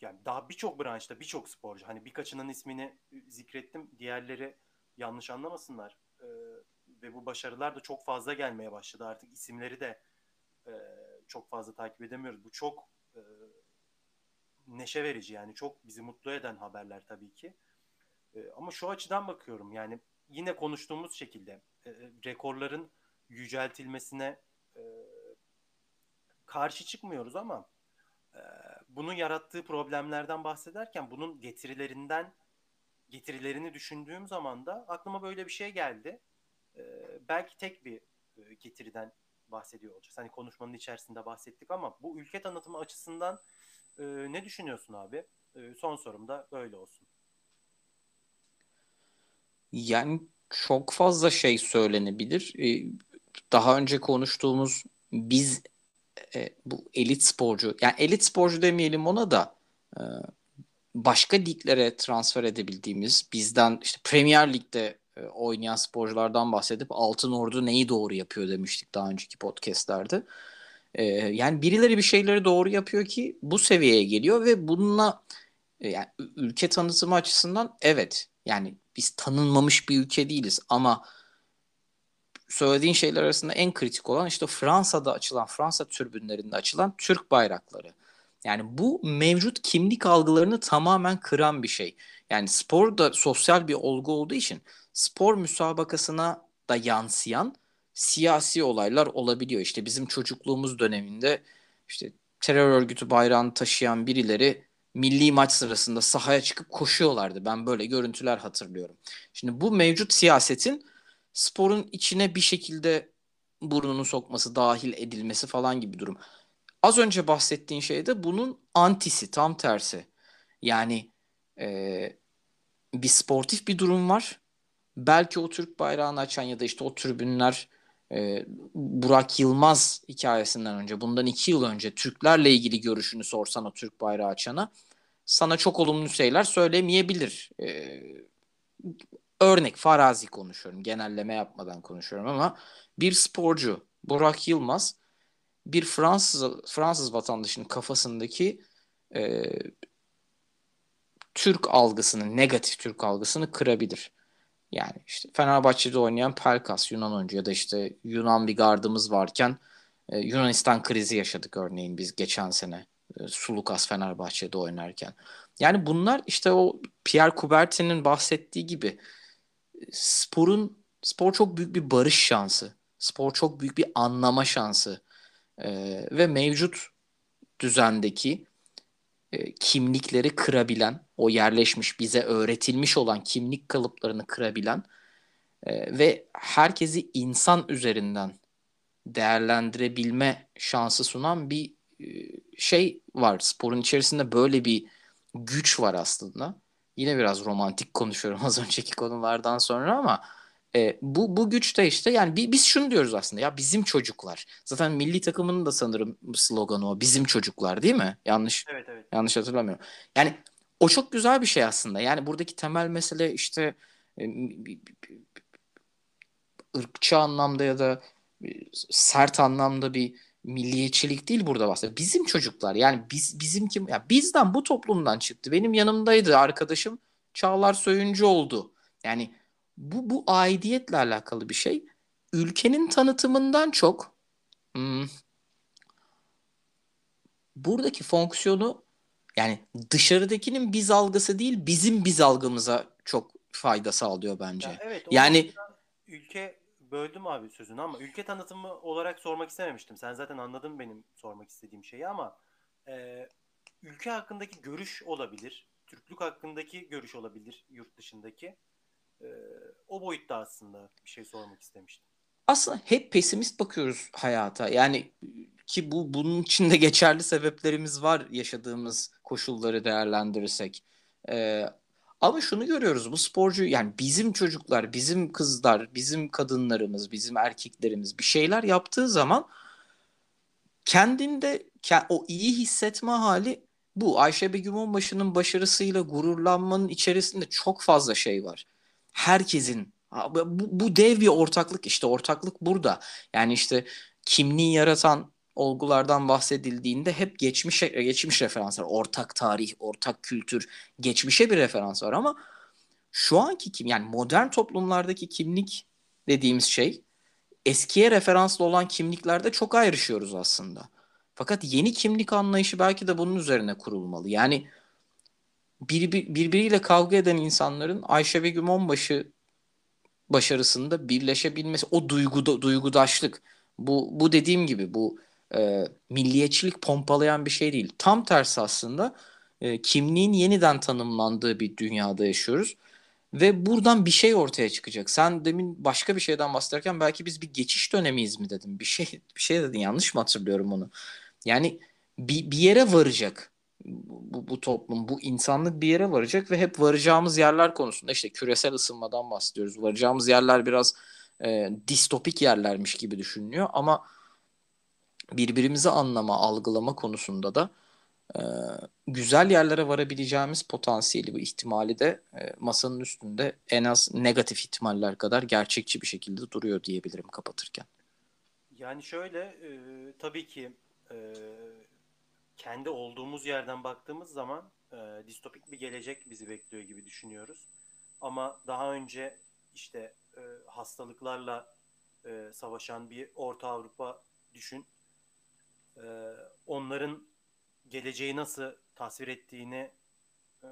yani daha birçok branşta birçok sporcu hani birkaçının ismini zikrettim diğerleri yanlış anlamasınlar. E, ve bu başarılar da çok fazla gelmeye başladı. Artık isimleri de e, çok fazla takip edemiyoruz. Bu çok e, neşe verici yani çok bizi mutlu eden haberler tabii ki. E, ama şu açıdan bakıyorum yani yine konuştuğumuz şekilde e, rekorların yüceltilmesine e, karşı çıkmıyoruz ama e, bunun yarattığı problemlerden bahsederken bunun getirilerinden getirilerini düşündüğüm zaman da aklıma böyle bir şey geldi. E, belki tek bir e, getiriden bahsediyor olacağız. Hani konuşmanın içerisinde bahsettik ama bu ülke tanıtımı açısından e, ne düşünüyorsun abi? E, son sorum da böyle olsun. Yani çok fazla şey söylenebilir. Ee, daha önce konuştuğumuz biz e, bu elit sporcu, yani elit sporcu demeyelim ona da e, başka liglere transfer edebildiğimiz, bizden işte Premier Lig'de e, oynayan sporculardan bahsedip Altın Ordu neyi doğru yapıyor demiştik daha önceki podcastlerde. E, yani birileri bir şeyleri doğru yapıyor ki bu seviyeye geliyor ve bununla e, yani ülke tanıtımı açısından evet yani biz tanınmamış bir ülke değiliz ama söylediğin şeyler arasında en kritik olan işte Fransa'da açılan, Fransa türbünlerinde açılan Türk bayrakları. Yani bu mevcut kimlik algılarını tamamen kıran bir şey. Yani spor da sosyal bir olgu olduğu için spor müsabakasına da yansıyan siyasi olaylar olabiliyor. İşte bizim çocukluğumuz döneminde işte terör örgütü bayrağını taşıyan birileri milli maç sırasında sahaya çıkıp koşuyorlardı. Ben böyle görüntüler hatırlıyorum. Şimdi bu mevcut siyasetin sporun içine bir şekilde burnunu sokması, dahil edilmesi falan gibi durum. Az önce bahsettiğin şey de bunun antisi, tam tersi. Yani e, bir sportif bir durum var. Belki o Türk bayrağını açan ya da işte o tribünler e, Burak Yılmaz hikayesinden önce, bundan iki yıl önce Türklerle ilgili görüşünü sorsan o Türk bayrağı açana sana çok olumlu şeyler söylemeyebilir. E, örnek farazi konuşuyorum. Genelleme yapmadan konuşuyorum ama bir sporcu Burak Yılmaz bir Fransız Fransız vatandaşının kafasındaki e, Türk algısını, negatif Türk algısını kırabilir. Yani işte Fenerbahçe'de oynayan Pelkas Yunan oyuncu ya da işte Yunan bir gardımız varken e, Yunanistan krizi yaşadık örneğin biz geçen sene e, Sulukas Fenerbahçe'de oynarken. Yani bunlar işte o Pierre Coubertin'in bahsettiği gibi sporun spor çok büyük bir barış şansı. Spor çok büyük bir anlama şansı. Ee, ve mevcut düzendeki e, kimlikleri kırabilen, o yerleşmiş bize öğretilmiş olan kimlik kalıplarını kırabilen e, ve herkesi insan üzerinden değerlendirebilme şansı sunan bir e, şey var. Sporun içerisinde böyle bir güç var aslında. Yine biraz romantik konuşuyorum az önceki konulardan sonra ama e, bu bu güç de işte yani bi, biz şunu diyoruz aslında ya bizim çocuklar. Zaten milli takımının da sanırım sloganı o bizim çocuklar değil mi? Yanlış evet, evet. yanlış hatırlamıyorum. Yani o çok güzel bir şey aslında. Yani buradaki temel mesele işte e, ırkçı anlamda ya da e, sert anlamda bir milliyetçilik değil burada bahsediyor. Bizim çocuklar yani biz bizim kim ya bizden bu toplumdan çıktı. Benim yanımdaydı arkadaşım Çağlar Söyüncü oldu. Yani bu bu aidiyetle alakalı bir şey. Ülkenin tanıtımından çok hmm, buradaki fonksiyonu yani dışarıdakinin biz algısı değil bizim biz algımıza çok fayda sağlıyor bence. Ya evet, yani ülke böldüm abi sözünü ama ülke tanıtımı olarak sormak istememiştim. Sen zaten anladın benim sormak istediğim şeyi ama e, ülke hakkındaki görüş olabilir. Türklük hakkındaki görüş olabilir yurt dışındaki. E, o boyutta aslında bir şey sormak istemiştim. Aslında hep pesimist bakıyoruz hayata. Yani ki bu bunun içinde geçerli sebeplerimiz var yaşadığımız koşulları değerlendirirsek. Ee, ama şunu görüyoruz bu sporcu yani bizim çocuklar, bizim kızlar, bizim kadınlarımız, bizim erkeklerimiz bir şeyler yaptığı zaman kendinde o iyi hissetme hali bu. Ayşe Begüm Onbaşı'nın başarısıyla gururlanmanın içerisinde çok fazla şey var. Herkesin bu, bu dev bir ortaklık işte ortaklık burada. Yani işte kimliği yaratan olgulardan bahsedildiğinde hep geçmiş geçmiş referanslar, ortak tarih, ortak kültür, geçmişe bir referans var ama şu anki kim yani modern toplumlardaki kimlik dediğimiz şey eskiye referanslı olan kimliklerde çok ayrışıyoruz aslında. Fakat yeni kimlik anlayışı belki de bunun üzerine kurulmalı. Yani bir, bir, birbiriyle kavga eden insanların Ayşe Begüm Onbaşı başarısında birleşebilmesi, o duyguda, duygudaşlık, bu, bu dediğim gibi bu e, milliyetçilik pompalayan bir şey değil. Tam tersi aslında e, kimliğin yeniden tanımlandığı bir dünyada yaşıyoruz. Ve buradan bir şey ortaya çıkacak. Sen demin başka bir şeyden bahsederken belki biz bir geçiş dönemiyiz mi dedim. Bir şey bir şey dedin yanlış mı hatırlıyorum onu? Yani bir, bir yere varacak bu, bu toplum, bu insanlık bir yere varacak ve hep varacağımız yerler konusunda işte küresel ısınmadan bahsediyoruz. Varacağımız yerler biraz e, distopik yerlermiş gibi düşünülüyor ama birbirimizi anlama, algılama konusunda da e, güzel yerlere varabileceğimiz potansiyeli, bu ihtimali de e, masanın üstünde en az negatif ihtimaller kadar gerçekçi bir şekilde duruyor diyebilirim kapatırken. Yani şöyle e, tabii ki e, kendi olduğumuz yerden baktığımız zaman e, distopik bir gelecek bizi bekliyor gibi düşünüyoruz. Ama daha önce işte e, hastalıklarla e, savaşan bir Orta Avrupa düşün. E, onların geleceği nasıl tasvir ettiğini e,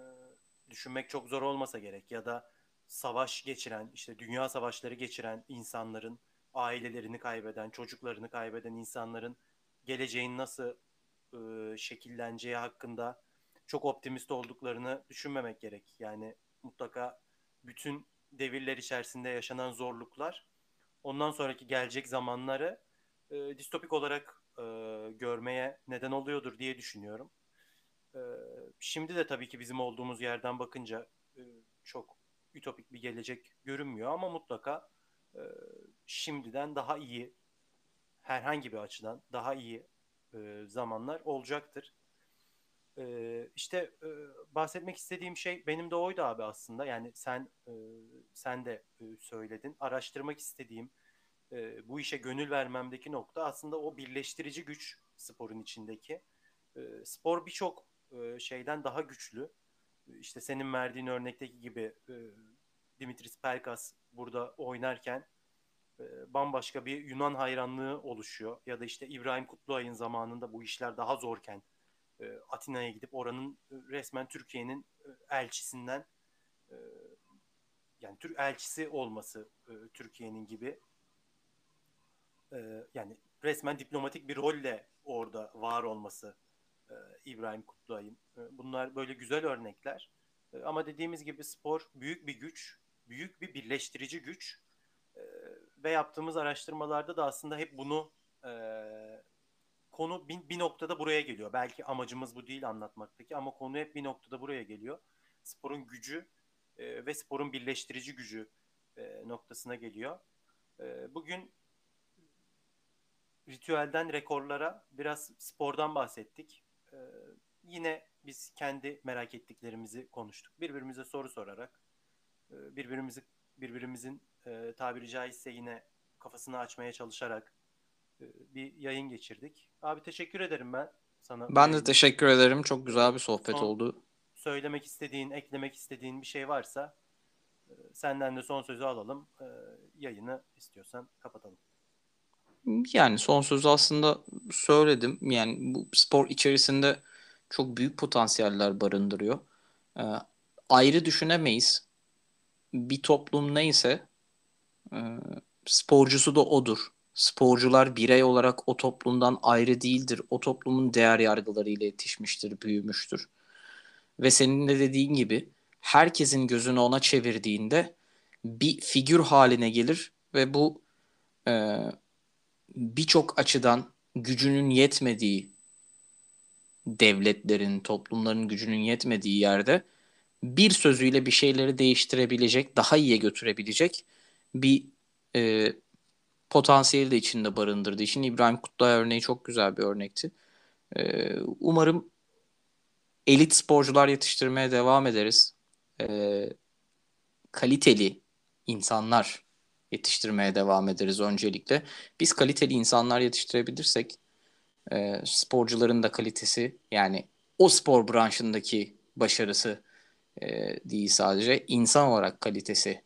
düşünmek çok zor olmasa gerek. Ya da savaş geçiren, işte dünya savaşları geçiren insanların, ailelerini kaybeden, çocuklarını kaybeden insanların geleceğin nasıl e, şekilleneceği hakkında çok optimist olduklarını düşünmemek gerek. Yani mutlaka bütün devirler içerisinde yaşanan zorluklar ondan sonraki gelecek zamanları e, distopik olarak e, görmeye neden oluyordur diye düşünüyorum. E, şimdi de tabii ki bizim olduğumuz yerden bakınca e, çok ütopik bir gelecek görünmüyor ama mutlaka e, şimdiden daha iyi herhangi bir açıdan daha iyi e, zamanlar olacaktır. E, işte e, bahsetmek istediğim şey benim de oydu abi aslında. Yani sen e, sen de e, söyledin. Araştırmak istediğim e, bu işe gönül vermemdeki nokta aslında o birleştirici güç sporun içindeki. E, spor birçok e, şeyden daha güçlü. İşte senin verdiğin örnekteki gibi e, Dimitris Pelkas burada oynarken e, bambaşka bir Yunan hayranlığı oluşuyor. Ya da işte İbrahim Kutluay'ın zamanında bu işler daha zorken e, Atina'ya gidip oranın e, resmen Türkiye'nin elçisinden yani Türk elçisi olması Türkiye'nin gibi yani resmen diplomatik bir rolle orada var olması İbrahim Kutluay'ın. Bunlar böyle güzel örnekler. Ama dediğimiz gibi spor büyük bir güç, büyük bir birleştirici güç ve yaptığımız araştırmalarda da aslında hep bunu e, konu bir, bir noktada buraya geliyor. Belki amacımız bu değil anlatmaktaki ama konu hep bir noktada buraya geliyor. Sporun gücü e, ve sporun birleştirici gücü e, noktasına geliyor. E, bugün ritüelden rekorlara biraz spordan bahsettik. E, yine biz kendi merak ettiklerimizi konuştuk. Birbirimize soru sorarak, e, birbirimizi birbirimizin e, tabiri caizse yine kafasını açmaya çalışarak e, bir yayın geçirdik. Abi teşekkür ederim ben sana. Ben de teşekkür ederim. Çok güzel bir sohbet son, oldu. Söylemek istediğin, eklemek istediğin bir şey varsa e, senden de son sözü alalım. E, yayını istiyorsan kapatalım. Yani son sözü aslında söyledim. Yani bu spor içerisinde çok büyük potansiyeller barındırıyor. E, ayrı düşünemeyiz. Bir toplum neyse e, sporcusu da odur. Sporcular birey olarak o toplumdan ayrı değildir. O toplumun değer yargılarıyla yetişmiştir, büyümüştür. Ve senin de dediğin gibi herkesin gözünü ona çevirdiğinde bir figür haline gelir ve bu e, birçok açıdan gücünün yetmediği devletlerin, toplumların gücünün yetmediği yerde bir sözüyle bir şeyleri değiştirebilecek, daha iyiye götürebilecek bir e, potansiyeli de içinde barındırdığı için İbrahim Kutlay örneği çok güzel bir örnekti. E, umarım elit sporcular yetiştirmeye devam ederiz. E, kaliteli insanlar yetiştirmeye devam ederiz öncelikle. Biz kaliteli insanlar yetiştirebilirsek e, sporcuların da kalitesi yani o spor branşındaki başarısı e, değil sadece insan olarak kalitesi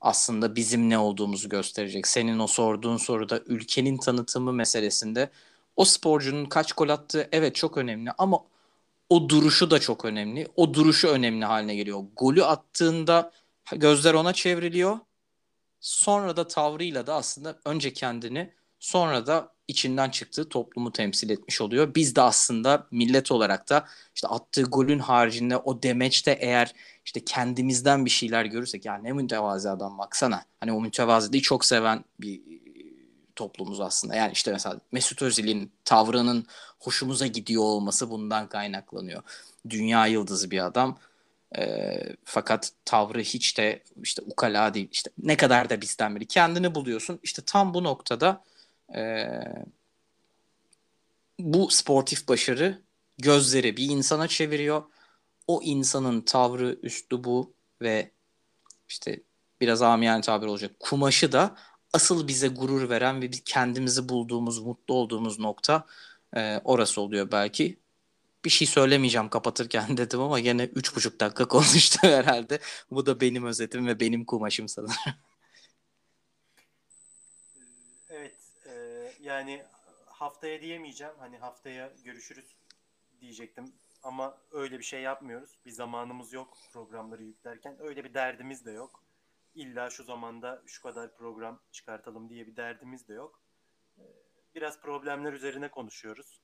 aslında bizim ne olduğumuzu gösterecek. Senin o sorduğun soruda ülkenin tanıtımı meselesinde o sporcunun kaç gol attığı evet çok önemli ama o duruşu da çok önemli. O duruşu önemli haline geliyor. Golü attığında gözler ona çevriliyor. Sonra da tavrıyla da aslında önce kendini sonra da içinden çıktığı toplumu temsil etmiş oluyor. Biz de aslında millet olarak da işte attığı golün haricinde o demeçte eğer işte kendimizden bir şeyler görürsek ya ne mütevazi adam baksana. Hani o mütevaziliği çok seven bir toplumuz aslında. Yani işte mesela Mesut Özil'in tavrının hoşumuza gidiyor olması bundan kaynaklanıyor. Dünya yıldızı bir adam. E, fakat tavrı hiç de işte ukala değil. İşte ne kadar da bizden biri. Kendini buluyorsun. İşte tam bu noktada e, bu sportif başarı gözleri bir insana çeviriyor. O insanın tavrı, üslubu ve işte biraz amiyane tabir olacak kumaşı da asıl bize gurur veren ve kendimizi bulduğumuz, mutlu olduğumuz nokta e, orası oluyor belki. Bir şey söylemeyeceğim kapatırken dedim ama yine üç buçuk dakika konuştu herhalde. Bu da benim özetim ve benim kumaşım sanırım. Evet, e, yani haftaya diyemeyeceğim. Hani haftaya görüşürüz diyecektim. Ama öyle bir şey yapmıyoruz. Bir zamanımız yok programları yüklerken. Öyle bir derdimiz de yok illa şu zamanda şu kadar program çıkartalım diye bir derdimiz de yok. Ee, biraz problemler üzerine konuşuyoruz.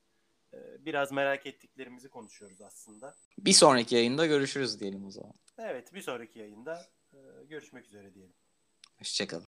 Ee, biraz merak ettiklerimizi konuşuyoruz aslında. Bir sonraki yayında görüşürüz diyelim o zaman. Evet bir sonraki yayında e, görüşmek üzere diyelim. Hoşçakalın.